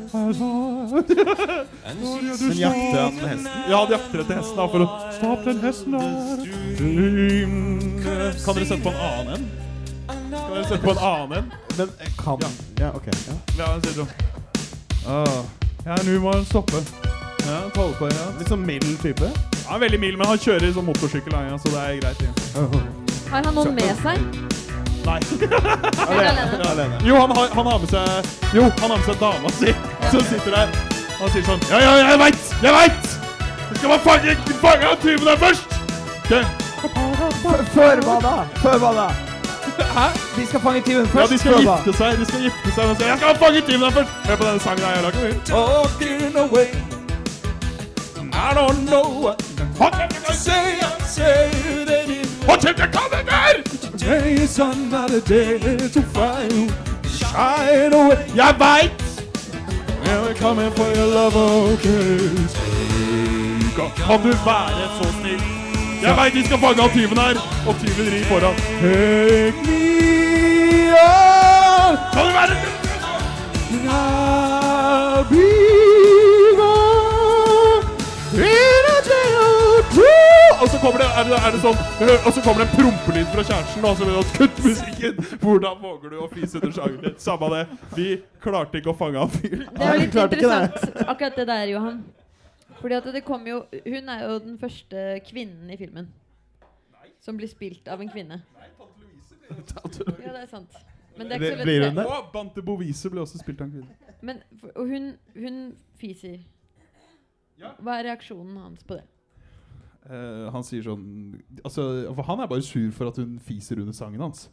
B: Men jakter han hesten?
G: Ja, han jakter etter hesten da, for å Stopp den hesten der. Kan dere sette på en annen en? Kan dere sette på en annen en?
B: Men eh, kan
G: Ja.
B: Ja, ok. Ja.
G: Ja, han sitter sånn Åh, Ja, nå må han stoppe. Ja, tolvpoeng, ja.
B: Litt sånn mild type.
G: Er veldig mild, men han kjører sånn motorsykkel, han, ja, så det er greit. Ja.
E: Har han noen med seg?
G: Nei.
E: Alene?
B: Alene.
G: Jo, han har, han har med seg Jo, han har med seg dama si, som sitter der. Han sier sånn Ja, ja, jeg veit! Jeg veit! Vi skal bare fange, fange han tyven der først! Okay.
F: Før hva da? Før hva da?
G: Hæ?
F: De skal fange tyven
G: Ja, de skal gifte seg. De skal gifte seg Jeg skal fange tyven der først! Hør på denne sangen jeg har laget. I don't know what I say? I say that it What if you come again? Today is another day to find Shine away. Jeg veit! We're coming for your love, okay? Kan du være så snill? Jeg veit de skal fange av tyven her, og tyven rir foran. Take me on! Kan du være I'll be Og så kommer det, er det, er det sånn Og så kommer det en prompelyd fra kjæresten, og så blir det sånn Kutt musikken! Hvordan våger du å fise under sangen din? Samme det. Vi klarte ikke å fange han fyren.
E: Det er litt interessant, akkurat det der, Johan. Fordi at det kom jo Hun er jo den første kvinnen i filmen. Som blir spilt av en kvinne. Ja, det er sant. Men det er ikke så lett
B: Blir
E: å
B: hun
E: se.
B: det?
G: Og Bante Bovise ble også spilt av en kvinne.
E: Men, og hun, hun fiser.
G: Ja.
E: Hva er reaksjonen hans på det?
G: Eh, han sier sånn Altså, for Han er bare sur for at hun fiser under sangen hans.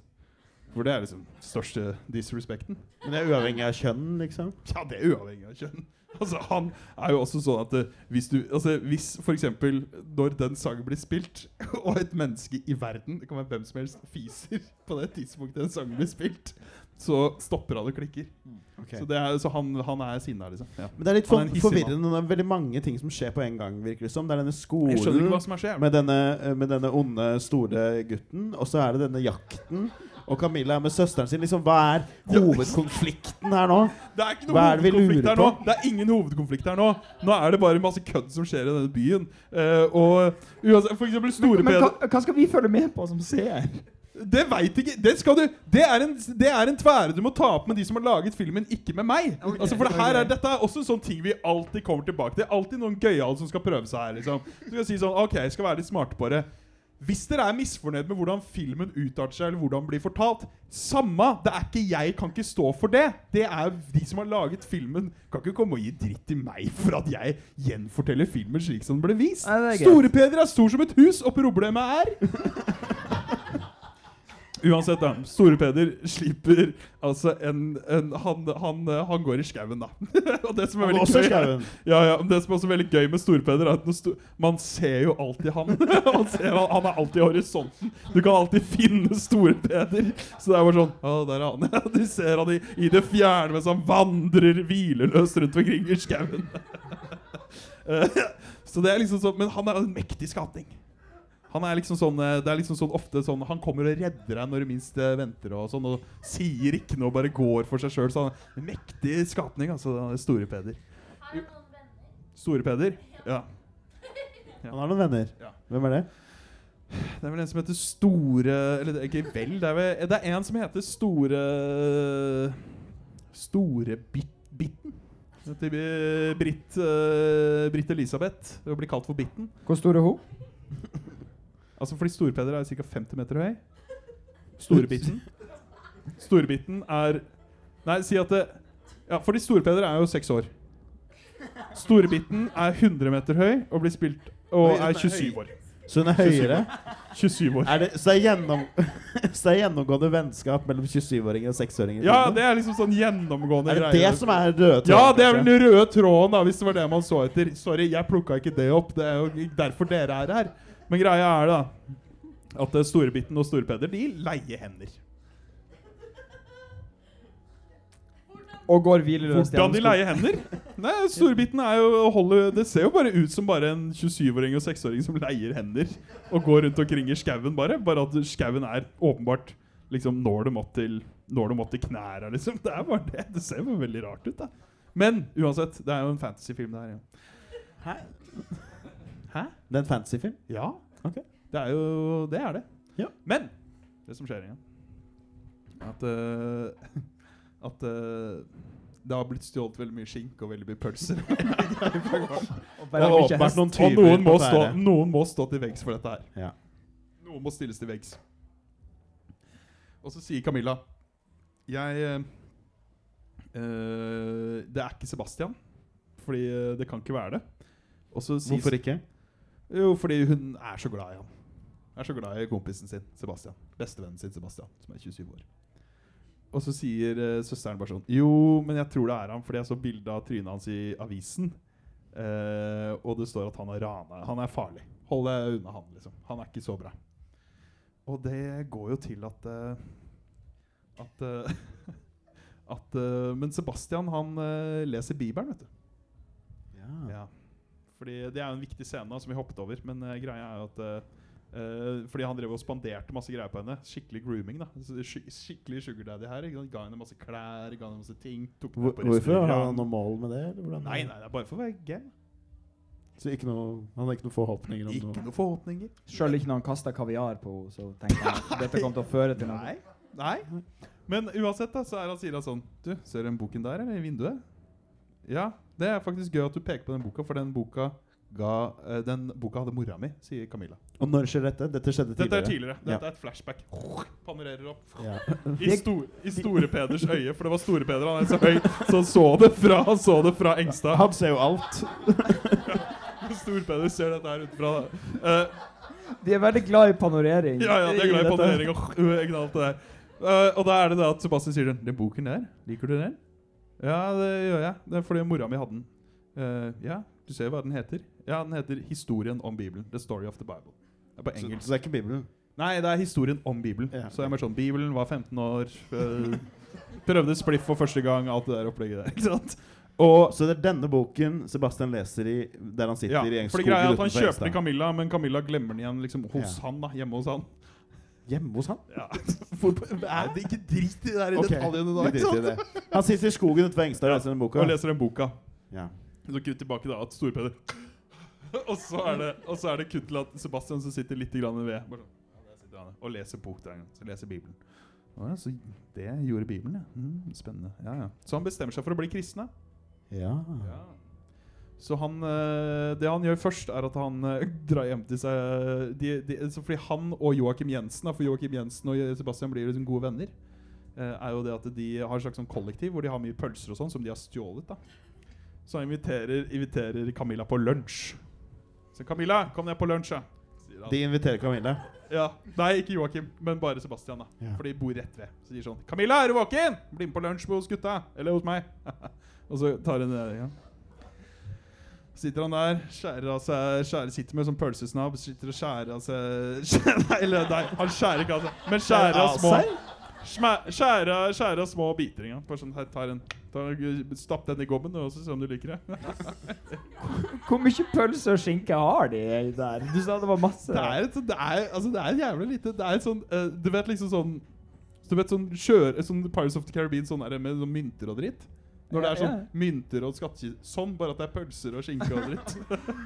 G: For det er liksom største disrespekten.
B: Men det er uavhengig av kjønn, liksom.
G: Ja, det er uavhengig av kjønn. Altså, Han er jo også sånn at uh, hvis du Altså, hvis eksempel når den sangen blir spilt, og et menneske i verden, det kan være hvem som helst, fiser på det tidspunktet den sangen blir spilt, så stopper alle klikker.
B: Okay.
G: Så, det er, så han, han er sinna, liksom. Ja.
B: Men det er litt for,
G: er
B: forvirrende. Det er veldig mange ting som skjer på en gang. virker det som. Det er denne skolen
G: er
B: med denne, eh, med denne onde, store gutten, og så er det denne jakten. Og Camilla er med søsteren sin. Liksom, hva er hovedkonflikten her nå?
G: Det er ikke noe
B: er det
G: hovedkonflikt her nå. Det er ingen hovedkonflikt her nå. Nå er det bare masse kødd som skjer i denne byen. Uh, og uansett, for eksempel store
F: Men
G: men
F: hva, hva skal vi følge med på som seer?
G: Det veit ikke Det skal du det er, en, det er en tvære du må ta opp med de som har laget filmen, ikke med meg. Altså for det her er, Dette er også en sånn ting vi alltid kommer tilbake til. Alltid noen gøyale som skal prøve seg her. liksom Så skal si sånn Ok, jeg skal være litt smarte på det. Hvis dere er misfornøyd med hvordan filmen utarter seg, eller hvordan den blir fortalt, samme. Det er ikke jeg kan ikke stå for det. Det er de som har laget filmen. Kan ikke komme og gi dritt til meg for at jeg gjenforteller filmen slik som den ble vist.
F: Er.
G: Store-Peder er stor som et hus, og problemet er Uansett, da. Store-Peder slipper altså en, en han, han, han går i skauen, da. og det som er veldig gøy ja, ja, Det som er også veldig gøy med Store-Peder, er at sto man ser jo alltid han. man ser, han. Han er alltid i horisonten. Du kan alltid finne Store-Peder. Så det er bare sånn Å, der er han. Du ser han i, i det fjerne mens han vandrer hvileløst rundt omkring i skauen. Eh, så det er liksom sånn Men han er en mektig skapning. Han er liksom sånn eh, Det er liksom sånn ofte sånn Han kommer og redder deg når du minst eh, venter, og sånn, og sier ikke noe, bare går for seg sjøl. Så han er en mektig skapning, altså. han er Store-Peder. Store-Peder? Ja.
B: Han har noen venner.
G: Ja.
B: Hvem er det?
G: Det er vel en som heter Store Eller er ikke vel, det er, vel, det er en som heter Store Storebitten. Til eh, Britt, Britt Elisabeth. Hun blir kalt for Bitten.
F: Hvor stor er hun?
G: Altså fordi Storpeder er ca. 50 meter høy. Storebitten Storebitten er Nei, si at det Ja, fordi Store-Peder er jo seks år. Storebitten er 100 meter høy og blir spilt og er
B: er
G: 27 år.
B: Så hun er høyere?
G: 27 år.
B: Er det, så, det er gjennom, så det er gjennomgående vennskap mellom 27-åringer og 6-åringer?
G: Ja, det er liksom sånn gjennomgående
B: er det
G: greie.
B: det som er røde tråden?
G: Ja, det er vel den røde tråden, da, hvis det var det man så etter. Sorry, jeg plukka ikke det opp. Det er jo derfor dere er her. Men greia er da at eh, Storebitten og Store-Peder de leier hender.
F: Og går hvileløst
G: Hvordan de leier hender? Nei, Storebitten er jo å holde Det ser jo bare ut som bare en 27-åring og 6-åring som leier hender og går rundt omkring i skauen, bare. Bare at skauen er åpenbart liksom når dem opp til Når dem opp til knæra, liksom. Det er bare det. Det ser jo veldig rart ut, da. Men uansett, det er jo en fantasyfilm, det her. Ja.
B: Hæ?
G: Hæ?
B: Det er en fantasyfilm?
G: Ja.
B: Ok.
G: Det er jo Det er det.
B: Ja.
G: Men det som skjer igjen At uh, At uh, det har blitt stjålet veldig mye skink og veldig mye pølser.
F: Og
B: åpenbart noen
G: og noen må, stå, noen må stå til veggs for dette her.
B: Ja.
G: Noen må stilles til veggs. Og så sier Camilla Jeg eh, eh, Det er ikke Sebastian. Fordi det kan ikke være det. Og så sier
B: Hvorfor ikke?
G: Jo, fordi hun er så glad i han. Er så glad i kompisen sin, Sebastian. Bestevennen sin, Sebastian, som er 27 år. Og så sier uh, søsteren bare sånn Jo, men jeg tror det er han, fordi jeg så bilde av trynet hans i avisen. Uh, og det står at han har rana. Han er farlig. Hold deg unna han, liksom. Han er ikke så bra. Og det går jo til at uh, At At Men Sebastian, han leser Bibelen, vet du.
B: Ja.
G: Ja. Fordi det er jo en viktig scene som vi hoppet over. Men eh, greia er jo at eh, eh, Fordi han drev og spanderte masse greier på henne. Skikkelig grooming. da Skikkelig sugar daddy her. Ikke? Ga henne masse klær, ga henne masse ting.
B: Hvorfor? Har han noe mål med det? Eller?
G: Nei, nei, det er bare for å være game.
B: Så ikke noe, han har ikke noen forhåpninger om
G: Ikke
B: noe?
G: noen forhåpninger.
F: Sjøl ikke når han kasta kaviar på henne, så tenkte han dette kom til å føre til noe.
G: Nei. Nei. Men uansett, da, så er han, sier han sånn Du, ser du den boken der, eller i vinduet? Ja, det er faktisk gøy at du peker på den boka, for den boka ga eh, Den boka hadde mora mi, sier Camilla.
B: Og når skjer dette? Dette skjedde tidligere.
G: Dette er
B: tidligere.
G: Dette Dette er et flashback. Panorerer opp.
B: Ja.
G: I, stor, I Store Peders øye, for det var Store Peder. Han er så høy, så han så det fra, han så det fra Engstad.
B: Han ser jo alt.
G: Store Peder ser dette her utenfra. da. Eh,
F: De er veldig glad i panorering.
G: ja, ja, de er glad i
F: i
G: panorering og alt det der. Eh, og da er det det at Sebastian sier den. Den boken der, liker du den? Ja, det gjør jeg. Det er fordi mora mi hadde den. Uh, ja, du ser hva den heter. Ja, den heter 'Historien om Bibelen'. The Story of the Bible. Det er på engelsk.
B: så det er ikke Bibelen?
G: Nei, det er historien om Bibelen.
B: Ja.
G: Så jeg mer sånn Bibelen var 15 år. øh, prøvde spliff for første gang. Alt det der opplegget der. ikke sant? Og
B: Så det er denne boken Sebastian leser i der han sitter
G: ja,
B: i en
G: for det greia er at han kjøper den Camilla, men Camilla glemmer den igjen liksom hos
B: Ja.
G: han. da, Hjemme hos han.
B: Hjemme hos han?
G: Ja. Er det ikke drit i de der
B: okay.
G: detaljene da? ikke
B: i
G: sant?
B: det. Han sitter i skogen utenfor Engstad og
G: Ja,
B: leser den boka.
G: Og leser den boka.
B: Ja.
G: Så kutt tilbake da at Storpeder og, så er det, og så er det kutt til at Sebastian som sitter litt grann ved bare sånn, ja, han, og leser bok der. Så leser Bibelen. Ja, så det gjorde Bibelen, ja. Mm, spennende. Ja, ja. Så han bestemmer seg for å bli kristen. da.
B: ja.
G: Så han, eh, det han gjør først, er at han eh, drar hjem til seg de, de, så Fordi han og Joakim Jensen, for Joakim Jensen og Sebastian blir liksom gode venner, eh, er jo det at de har et slags sånn kollektiv hvor de har mye pølser og sånn som de har stjålet. da Så han inviterer, inviterer Camilla på lunsj. Så 'Camilla, kom ned på lunsj', ja.
B: De inviterer Camilla.
G: Ja, Nei, ikke Joakim, men bare Sebastian. da
B: Ja.
G: For de bor rett ved. Så de sier sånn 'Camilla, er du våken? Bli med på lunsj hos gutta.' Eller hos meg. og så tar hun det. Ja. Sitter han der, skjærer av seg skjærer, Sitter med sånn pølsesnabb, sitter og skjærer av seg Nei, eller, nei, han skjærer ikke av seg, men skjærer av små Skjærer av- små biter. Ja. Bare sånn, her, tar en, tar, Stapp den i gommen og så se om du liker det.
F: Hvor mye pølse og skinke har de der? Du sa det var masse.
G: Det er, et, det er, altså, det er jævlig lite. Det er et sånn uh, Du vet liksom sånn Du vet sånn kjøre Sånn Pirates of the Caribbean sånn der, med sånn mynter og dritt. Når det er sånn mynter og skattkiste Sånn, bare at det er pølser og skinke og dritt.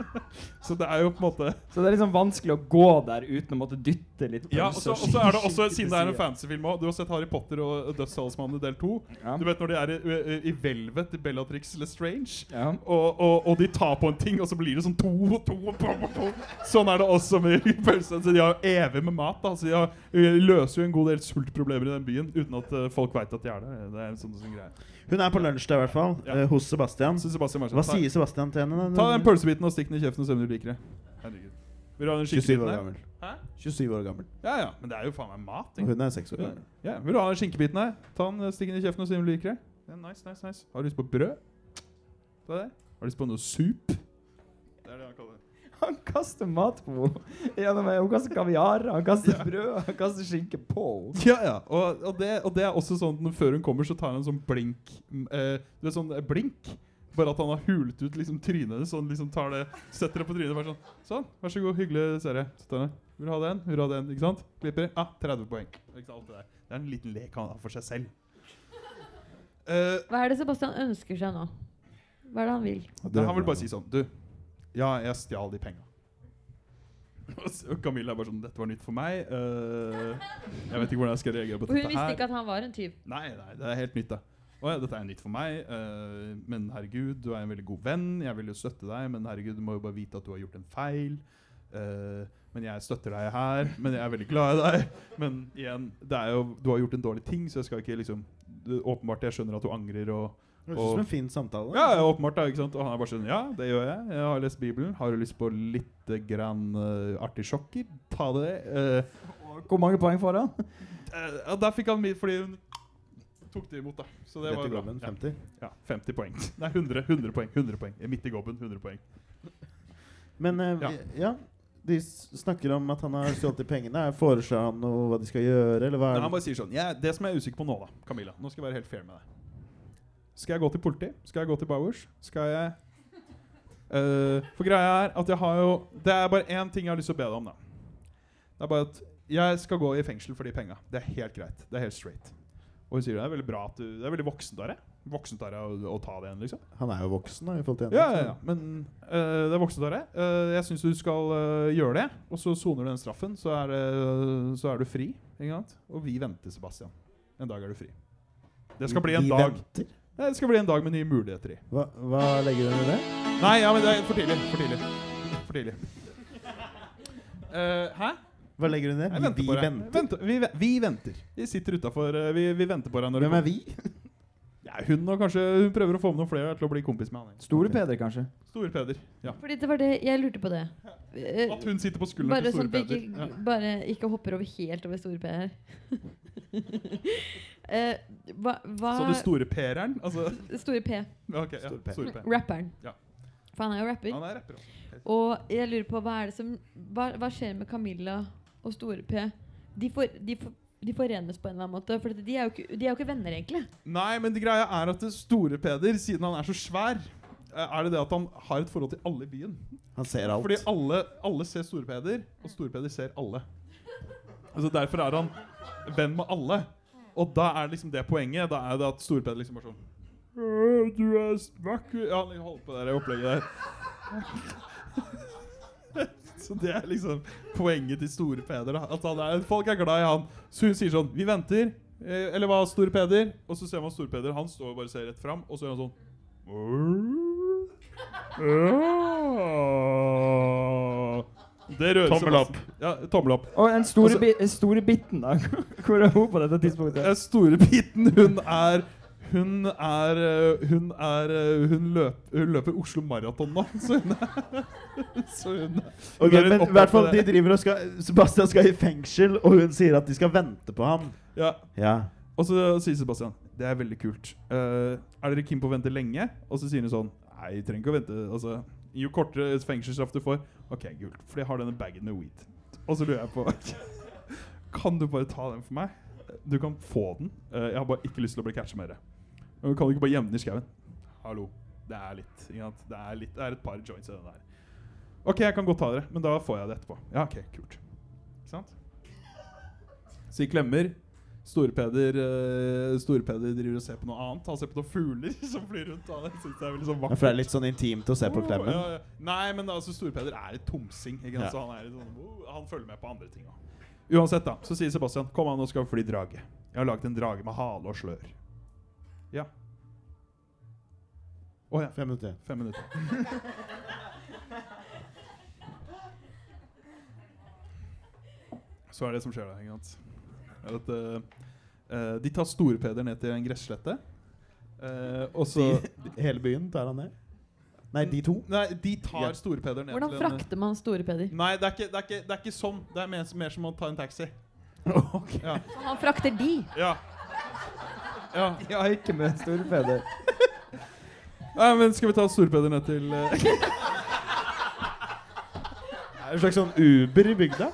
G: så det er jo på en måte
F: Så det er liksom vanskelig å gå der uten å måtte dytte litt pølser?
G: Ja, og så og så er det også, siden det er en fantasyfilm òg Du har sett Harry Potter og Dødstalsmannen del 2.
F: Ja.
G: Du vet når de er i, i, i Velvet, i Bellatrix Lestrange.
F: Ja.
G: Og, og, og de tar på en ting, og så blir det sånn to, og to, to, to. Sånn er det også med pølsene. Så de har evig med mat. Da. Så de har, løser jo en god del sultproblemer i den byen uten at folk veit at de er der. Det er en sånn, sånn greie.
B: Hun er på lunsj der, i hvert fall.
G: Ja.
B: eh, hos Sebastian.
G: Så Sebastian
B: Hva
G: ta,
B: sier Sebastian til henne? da?
G: ta den pølsebiten og stikk den i kjeften og se om du liker det. Herregud. Vil du ha den
B: 27 år gammel.
G: Hæ?
B: 27 år gammel.
G: Ja ja, men det er jo faen meg mat. Ikke?
B: hun er 6 år gammel.
G: Ja, Vil du ha den skinkebiten her? Ta den, eh, Stikk den i kjeften og se om du liker det. Ja, nice, nice, nice. Har du lyst på brød? Ta det. Har du lyst på noe sup?
F: Kaster mat på henne. Gjennom- Hun kaster kaviar, han kaster brød, han kaster skinke på henne.
G: Ja, ja. Og, og, det, og det er også sånn at før hun kommer, så tar han en sånn blink eh, det er sånn eh, blink? Bare at han har hult ut liksom trynet hennes. Sånn, liksom tar det, setter det på trynet. Bare sånn. Sånn, vær så god, hyggelig serie. Så det. Vil du ha den? Vil du ha den? Ikke sant? Klipper. Ah, 30 poeng. Ikke sant, alt det der. Det er en liten lek han har for seg selv. Uh,
E: Hva er det Sebastian ønsker seg nå? Hva er det han vil?
G: Det, han vil bare si sånn Du, ja, jeg stjal de penga. Og Camilla er bare sånn Dette var nytt for meg. Uh, jeg vet ikke hvordan jeg skal reagere på
E: dette her.
G: hun
E: visste ikke at han var en tyv.
G: Nei, nei, det er helt nytt, da. Å ja, dette er nytt for meg, uh, men herregud, du er en veldig god venn. Jeg vil jo støtte deg, men herregud, du må jo bare vite at du har gjort en feil. Uh, men jeg støtter deg her, men jeg er veldig glad i deg. Men igjen, det jo, du har gjort en dårlig ting, så jeg skal ikke liksom du, Åpenbart jeg skjønner at du angrer og
B: Det høres ut som en fin samtale.
G: Ja, ja, åpenbart, da, ikke sant? Og han er bare sånn Ja, det gjør jeg. Jeg har lest Bibelen. Har du lyst på litt grann uh, artisjokker? Ta det. Uh,
F: Hvor mange poeng får han?
G: Uh, ja, der fikk han fordi hun tok det imot, da. Så det
B: Dette
G: var bra.
B: gommen,
G: Ja.
B: 50.
G: Ja, 50 poeng. Nei, 100, 100 poeng. 100 poeng. Midt i gobben, 100 poeng.
B: Men eh,
G: Ja.
B: ja. De snakker om at han har stjålet de pengene. Foreslår han noe hva de skal gjøre, eller hva?
G: Men
B: er
G: han bare sier sånn ja, Det som jeg er usikker på nå, da, Camilla Nå skal jeg være helt fair med deg. Skal jeg gå til politi? Skal jeg gå til Bowers? Skal jeg uh, For greia er at jeg har jo Det er bare én ting jeg har lyst til å be deg om, da. Det er bare at jeg skal gå i fengsel for de penga. Det er helt greit. Det er helt straight. Og hun sier det er veldig bra at du Det er veldig voksent av deg. Voksent av deg å, ta det igjen, liksom.
B: Han er jo voksen, da, i forhold til henne.
G: Ja, ja, ja. Men uh, det er voksent av deg. Uh, jeg syns du skal uh, gjøre det, og så soner du den straffen. Så er, så er du fri. Og vi venter, Sebastian. En dag er du fri. Det skal bli en
B: Vi
G: dag
B: venter.
G: Det skal bli en dag med nye muligheter i.
B: Hva, hva legger du i det?
G: Nei, ja, men det er for tidlig. For tidlig. For tidlig. Uh, hæ?
B: Hva legger du ned?
G: Vi, venter
B: Vi venter.
G: Venter. Vi, vi venter. Vi sitter utafor. Vi, vi venter på deg. Når
B: Hvem er vi?
G: Ja, hun og kanskje Hun prøver å få med noen flere til å bli kompis med han.
F: Store Peder, kanskje?
G: Store Peder. Ja.
E: Fordi det var det jeg lurte på det. Eh,
G: At hun sitter på skulderen
E: Bare
G: til Store
E: sånn
G: Peder.
E: ikke,
G: Ja.
E: bare ikke hopper over helt over store P her. Eh, hva, hva
G: Så det store Per-eren? Altså
E: Store P.
G: Okay, ja.
B: Store P.
G: Store P.
E: Rapperen.
G: Ja.
E: For han er jo rapper.
G: Han er rapper også.
E: Og jeg lurer på hva er det som Hva, hva skjer med Camilla og Store P? De, for, de, for, de forenes på en eller annen måte. For de er, jo ikke, de er jo ikke venner, egentlig.
G: Nei, men det greia er at det store Peder, siden han er så svær, eh, er det det at han har et forhold til alle i byen.
B: Han ser alt.
G: Fordi alle, alle ser Store Peder, og Store Peder ser alle. Altså Derfor er han venn med alle. Og da er liksom det poenget. Da er det at Storpeder liksom bare sånn «Øh, Du er vakker Ja, han holder på det opplegget der. Så det er liksom poenget til Store Peder. At er, Folk er glad i han. Så hun sier sånn Vi venter. Eh, eller hva, Store Peder? Og så ser man Store Peder. Han står og bare ser rett fram, og så gjør han sånn ja. Det rører
B: Tommel opp.
G: Ja, tommel opp.
F: Og en store,
G: Altså-
F: bi store bitten, da. Hvor er hun på dette tidspunktet?
G: Den store biten, hun er hun er øh, Hun er øh, Hun, løp, hun løper Oslo Maraton nå, så hun er Så hun er
B: Ok,
G: hun er
B: men i hvert fall de driver og skal Sebastian skal i fengsel, og hun sier at de skal vente på ham.
G: Ja.
B: Ja.
G: Og så sier Sebastian Det er veldig kult. Uh, er dere keen på å vente lenge? Og så sier hun sånn Nei, vi trenger ikke å vente. Altså, jo kortere fengselsstraff du får Ok, kult. For jeg har denne bagen med weed. Og så lurer jeg på Kan du bare ta den for meg? Du kan få den. Eh, jeg har bare ikke lyst til å bli catcha med det. Men kan du ikke bare gjemme den i skauen? Hallo. Det er litt? Det er, litt, det er et par joints i den der. Ok, jeg kan godt ta dere, men da får jeg det etterpå. Ja, ok, kult. Ikke sant? Så vi klemmer. Storpeder uh, Storpeder driver og ser på noe annet. Han ser på noen fugler som flyr rundt. Han synes det er veldig sånn
B: Ja. For det er litt sånn intimt å se på klemmen.
G: Ja, ja. Nei, men altså Storpeder er et tomsing. Ikke?
B: Ja.
G: Så han, er sånn, oh, han følger med på andre ting òg. Uansett, da, så sier Sebastian Kom an, nå skal vi fly drage. Jeg har laget en drage med hale og slør. Ja. Å ja.
B: Fem minutter.
G: Fem minutter. Så er det som skjer da. ikke sant? Er at, eh, eh, de tar Store-Peder ned til en gresslette. Uh, og så
B: De, hele byen tar han ned? Nei, de to?
G: Nei, de tar
B: Ja.
G: Store-Peder ned
E: Hvordan
G: til en
E: frakter man Store Peder?
G: Nei, det er, ikke, det, er ikke, det er ikke sånn. Det er mer, mer som å ta en taxi. Ja.
E: Han frakter de.
G: ja. ja.
F: Jeg har ikke med Store Peder.
G: Nei, men skal vi ta Store-Peder ned til Det
B: Er en slags sånn Uber i bygda?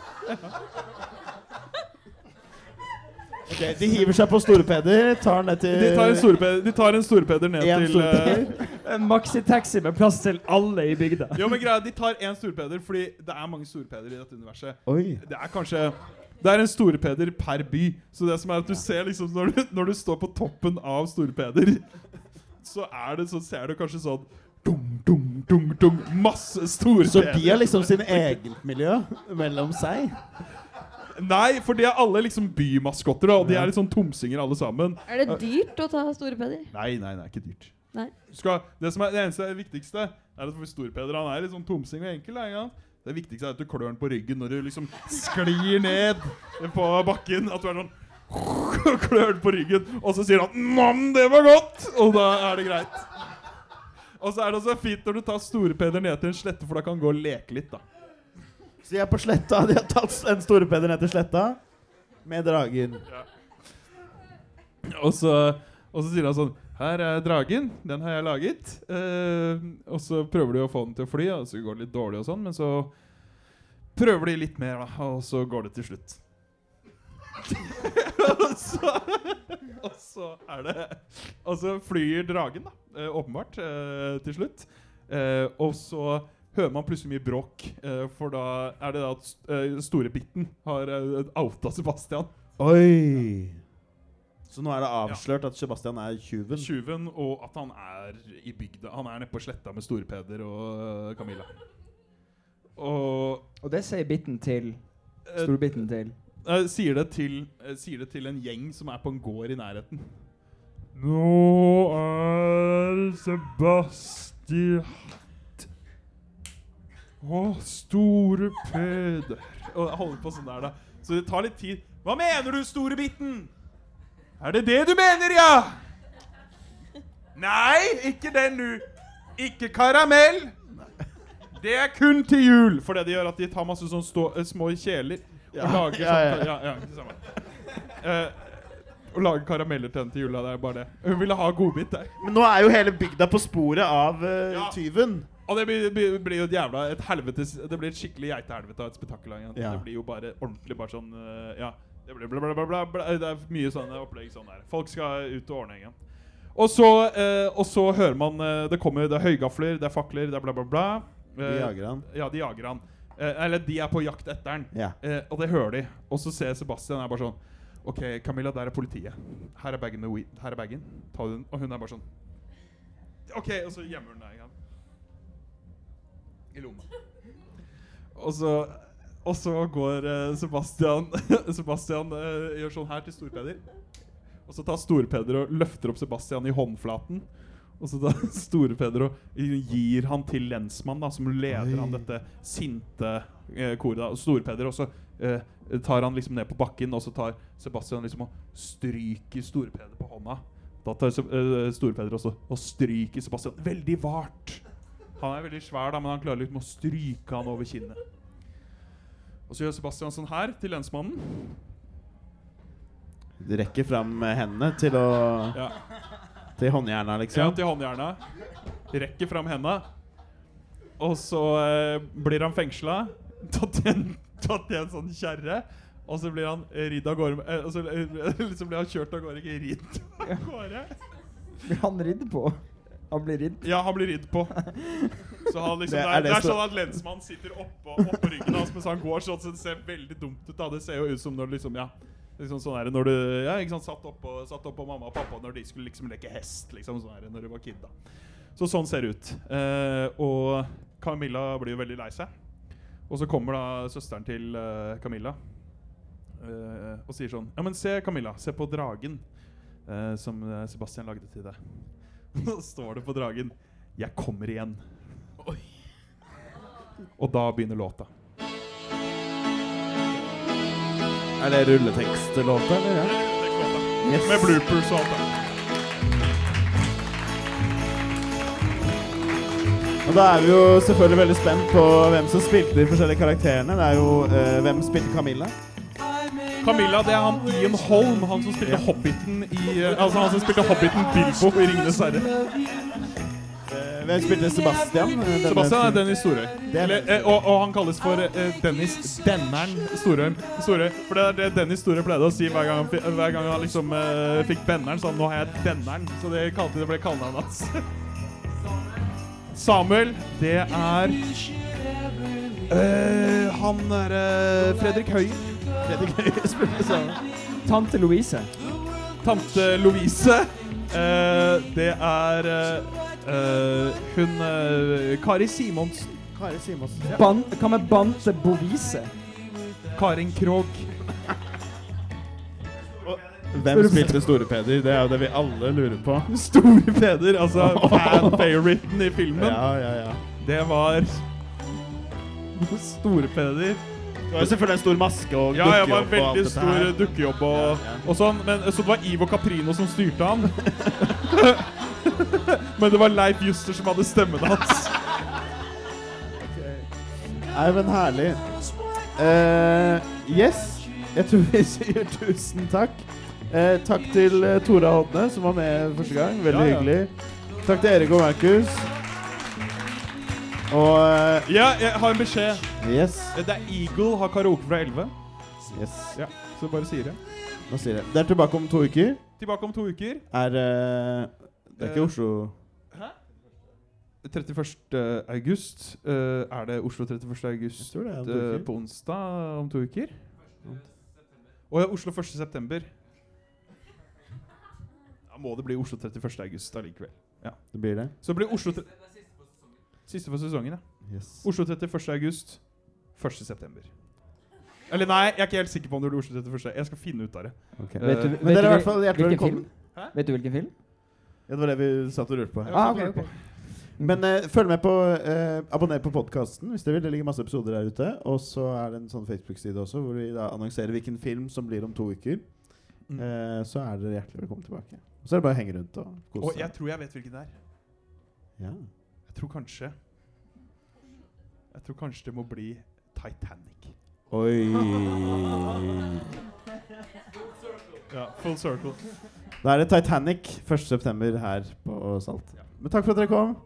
B: Ok, De hiver seg på Store-Peder, tar ned til
G: De tar en Store-Peder de tar en Store-Peder ned
B: En
G: til
B: Store-Peder.
F: En maxitaxi med plass til alle i bygda.
G: Jo, men greia, De tar én Store-Peder fordi det er mange Store-Peder i dette universet.
B: Oi.
G: Det er kanskje Det er en Store-Peder per by. Så det som er at du ser liksom Når du, når du står på toppen av Store-Peder, så er det så ser du kanskje sånn dum, dum, dum, dum, Masse
B: Så de har liksom sin eget miljø mellom seg?
G: Nei, for de er alle liksom bymaskotter, og de er litt sånn tomsinger alle sammen.
E: Er det dyrt å ta Store Peder?
G: Nei, nei, nei, ikke dyrt.
E: Nei.
G: Skal, det som er det eneste viktigste, er at for Storpeder han er litt sånn tomsing og enkel. ikke? Det viktigste er at du klør den på ryggen når du liksom sklir ned på bakken. At du er sånn Klør den på ryggen, og så sier han 'Nam, det var godt!' Og da er det greit. Og så er det også fint når du tar Store-Peder ned til en slette, for da kan han gå og leke litt. da
B: Så de er på sletta. De har tatt en store Peder ned til sletta med dragen.
G: Og så, og så sier han sånn Her er dragen. Den har jeg laget. Eh, og så prøver de å få den til å fly, og så går det litt dårlig, og sånn men så prøver de litt mer, da, og så går det til slutt. og, så, og så er det Og så flyr dragen, da, eh, åpenbart, eh, til slutt. Eh, og så hører man plutselig mye bråk, eh, for da er det da at uh, Storebitten har uh, outa Sebastian.
B: Oi! Så nå er det avslørt at Sebastian er tjuven.
G: Tjuven, og at han er i bygda. Han er nede på sletta med Store-Peder og Camilla. Og
F: Og det sier bitten til
G: Store
F: Storbitten til.
G: Uh, sier, det til, uh, sier det til en gjeng som er på en gård i nærheten. Nå er Sebastian Å, Store Peder Og jeg holder på sånn der, da. Så det tar litt tid. Hva mener du, Store Bitten? Er det det du mener, ja? Nei, ikke den, du. Ikke karamell. Det er kun til jul. For det de gjør, at de tar masse sånne stå, eh, små kjeler og
B: Ja,
G: lager
B: ja, ja.
G: sånn ja, ja, å. Eh, og lager karameller til henne til jula. Det er bare det. Hun ville ha godbit der.
B: Men nå er jo hele bygda på sporet av uh,
G: Ja.
B: tyven.
G: Og det blir, blir, blir jo et jævla et helvetes Det blir et skikkelig geitehelvete av et spetakkel.
B: Ja.
G: Det blir jo bare ordentlig bare sånn eh, Ja. Det blir bla, bla, bla, bla. Det er mye sånne opplegg sånn der. Folk skal ut og ordne. igjen. Og så, eh, og så hører man eh, Det kommer Det er høygafler, det er fakler, det er bla, bla, bla.
B: De
G: Eh,
B: jager han.
G: Ja, de jager han. Eller de er på jakt etter han.
B: Ja.
G: Og det hører de. Og så ser Sebastian er bare sånn OK, Camilla, der er politiet. Her er bagen med weed. Her er bagen. Ta den. Og hun er bare sånn OK, og så gjemmer hun den. I lomma. Og så, og så går eh, Sebastian Sebastian eh, gjør sånn her til Storpeder. Og så tar Storpeder og løfter opp Sebastian i håndflaten. Og så tar Storpeder og gir han til lensmann, da, som leder
B: Oi.
G: han dette sinte eh, koret. Og Storpeder også eh, tar han liksom ned på bakken, og så tar Sebastian liksom og stryker Storpeder på hånda. Da tar eh, Store-Peder også og stryker Sebastian veldig vart. Han er veldig svær, da, men han klarer litt med å stryke han over kinnet. Og så gjør Sebastian sånn her til lensmannen.
B: Du rekker fram hendene til å
G: Ja.
B: Til håndjerna,
G: Ja,
B: liksom.
G: til håndjerna. Rekker fram hendene. Og så eh, blir han fengsla. Tatt i en, tatt i en sånn kjerre. Og så blir han ridd av gårde eh, og så, eh, liksom blir han kjørt av gårde, ikke ridd av gårde.
F: Blir han ridd på? Han blir ridd?
G: Ja, han blir ridd på. Så han liksom,
B: Det
G: det,
B: er
G: er,
B: det
G: er sånn at lensmannen sitter oppå, oppå ryggen hans mens han går sånn, så det ser veldig dumt ut. da Det ser jo ut som når du liksom Ja, liksom sånn er det når du Ja, ikke sant, satt oppå, satt oppå mamma og pappa når de skulle liksom leke hest. Liksom sånn er det når du var kid. da Så sånn ser det ut. Eh, og Camilla blir jo veldig lei seg. Og så kommer da søsteren til uh, Camilla uh, og sier sånn Ja, men se, Camilla. Se på dragen uh, som Sebastian lagde til deg. Så står det på dragen 'Jeg kommer igjen'. Og da begynner låta.
B: Er det rulletekstlåta, eller? Ja? Yes.
G: Med bloopers og alt det.
B: Og da er vi jo selvfølgelig veldig spent på hvem som spilte de forskjellige karakterene. Det er jo eh, Hvem spilte Camilla?
G: Camilla, det er han Ian Holm, han som spilte Hobbiten i eh, Altså han som spilte Hobbiten Bilbo i 'Ringenes herre'.
B: Eh, hvem spilte Sebastian? Eh,
G: Sebastian er Dennis Storøy.
B: Er-
G: Eller, og, og han kalles for Dennis Denneren Storøy. Storøy. For det er det Dennis Storøy pleide å si hver gang han, hver gang han liksom fikk benneren. Så nå har jeg Denneren. Så det, kalte, det ble kallenavnet hans. Samuel, det er eh, Han derre Fredrik Høyer.
B: Fredrik Høie spilte sammen.
F: Tante Louise.
G: Tante Louise. Eh, det er eh, eh, hun eh, Kari Simonsen.
B: Kari Simonsen.
F: Ban Hva med Bante Bovise?
G: Karin Krog.
B: Hvem spilte Store Peder? Det er jo det vi alle lurer på.
G: Store Peder, altså fan-favoriten i filmen,
B: Ja, ja, ja.
G: det var Store Peder.
B: Det var jo selvfølgelig en stor maske og
G: Ja, jeg var
B: dukkejobb og alt
G: veldig stor dukkejobb og,
B: Ja, ja.
G: og sånn. Men, så det var Ivo Caprino som styrte han. men det var Leif Juster som hadde stemmen hans.
B: Nei, men herlig. Uh, yes. Jeg tror vi sier tusen takk. Uh, takk til eh, Tora Hodne, som var med første gang. Veldig
G: Ja, ja.
B: hyggelig. Takk til Erik og Markus. Og eh,
G: Ja, jeg har en beskjed.
B: yes.
G: Det er Eagle har karaoke fra 11.
B: yes.
G: Ja, så bare sier det.
B: Nå sier jeg. Det er tilbake om to uker.
G: Tilbake om to uker.
B: Er uh, Det er ikke
G: Oslo...
B: Oslo
G: 31. august. Uh, er det Oslo 31. august
B: Jeg tror det er
G: eh, på onsdag om to uker? Å ja, Oslo 1. september. Da må det bli Oslo 31. august allikevel.
B: Det blir det.
G: Så det blir Oslo Siste for sesongen, ja.
B: Yes.
G: Oslo 31. august. 1. september. Eller nei, jeg er ikke helt sikker på om det blir Oslo 31. Jeg skal finne ut av det.
B: Okay.
G: Uh,
F: Vet du,
B: Men
F: vet
B: dere er i hvert fall hjertelig velkommen.
F: Vet du hvilken film?
B: Ja, det var det vi satt og lurte på.
F: Ah, okay, okay.
B: Men uh, følg med på uh, Abonner på podkasten hvis dere vil. Det ligger masse episoder der ute. Og så er det en sånn Facebook-side også hvor vi da annonserer hvilken film som blir om to uker.
G: Mm.
B: Uh, så er dere hjertelig velkommen tilbake. Og så er det bare å henge rundt og kose
G: Og jeg tror jeg vet hvilken det er.
B: Ja.
G: Jeg tror kanskje Jeg tror kanskje det må bli Titanic.
B: Oi.
G: Ja, full circle.
B: Da er det Titanic 1.9. her på Salt. Men takk for at dere kom.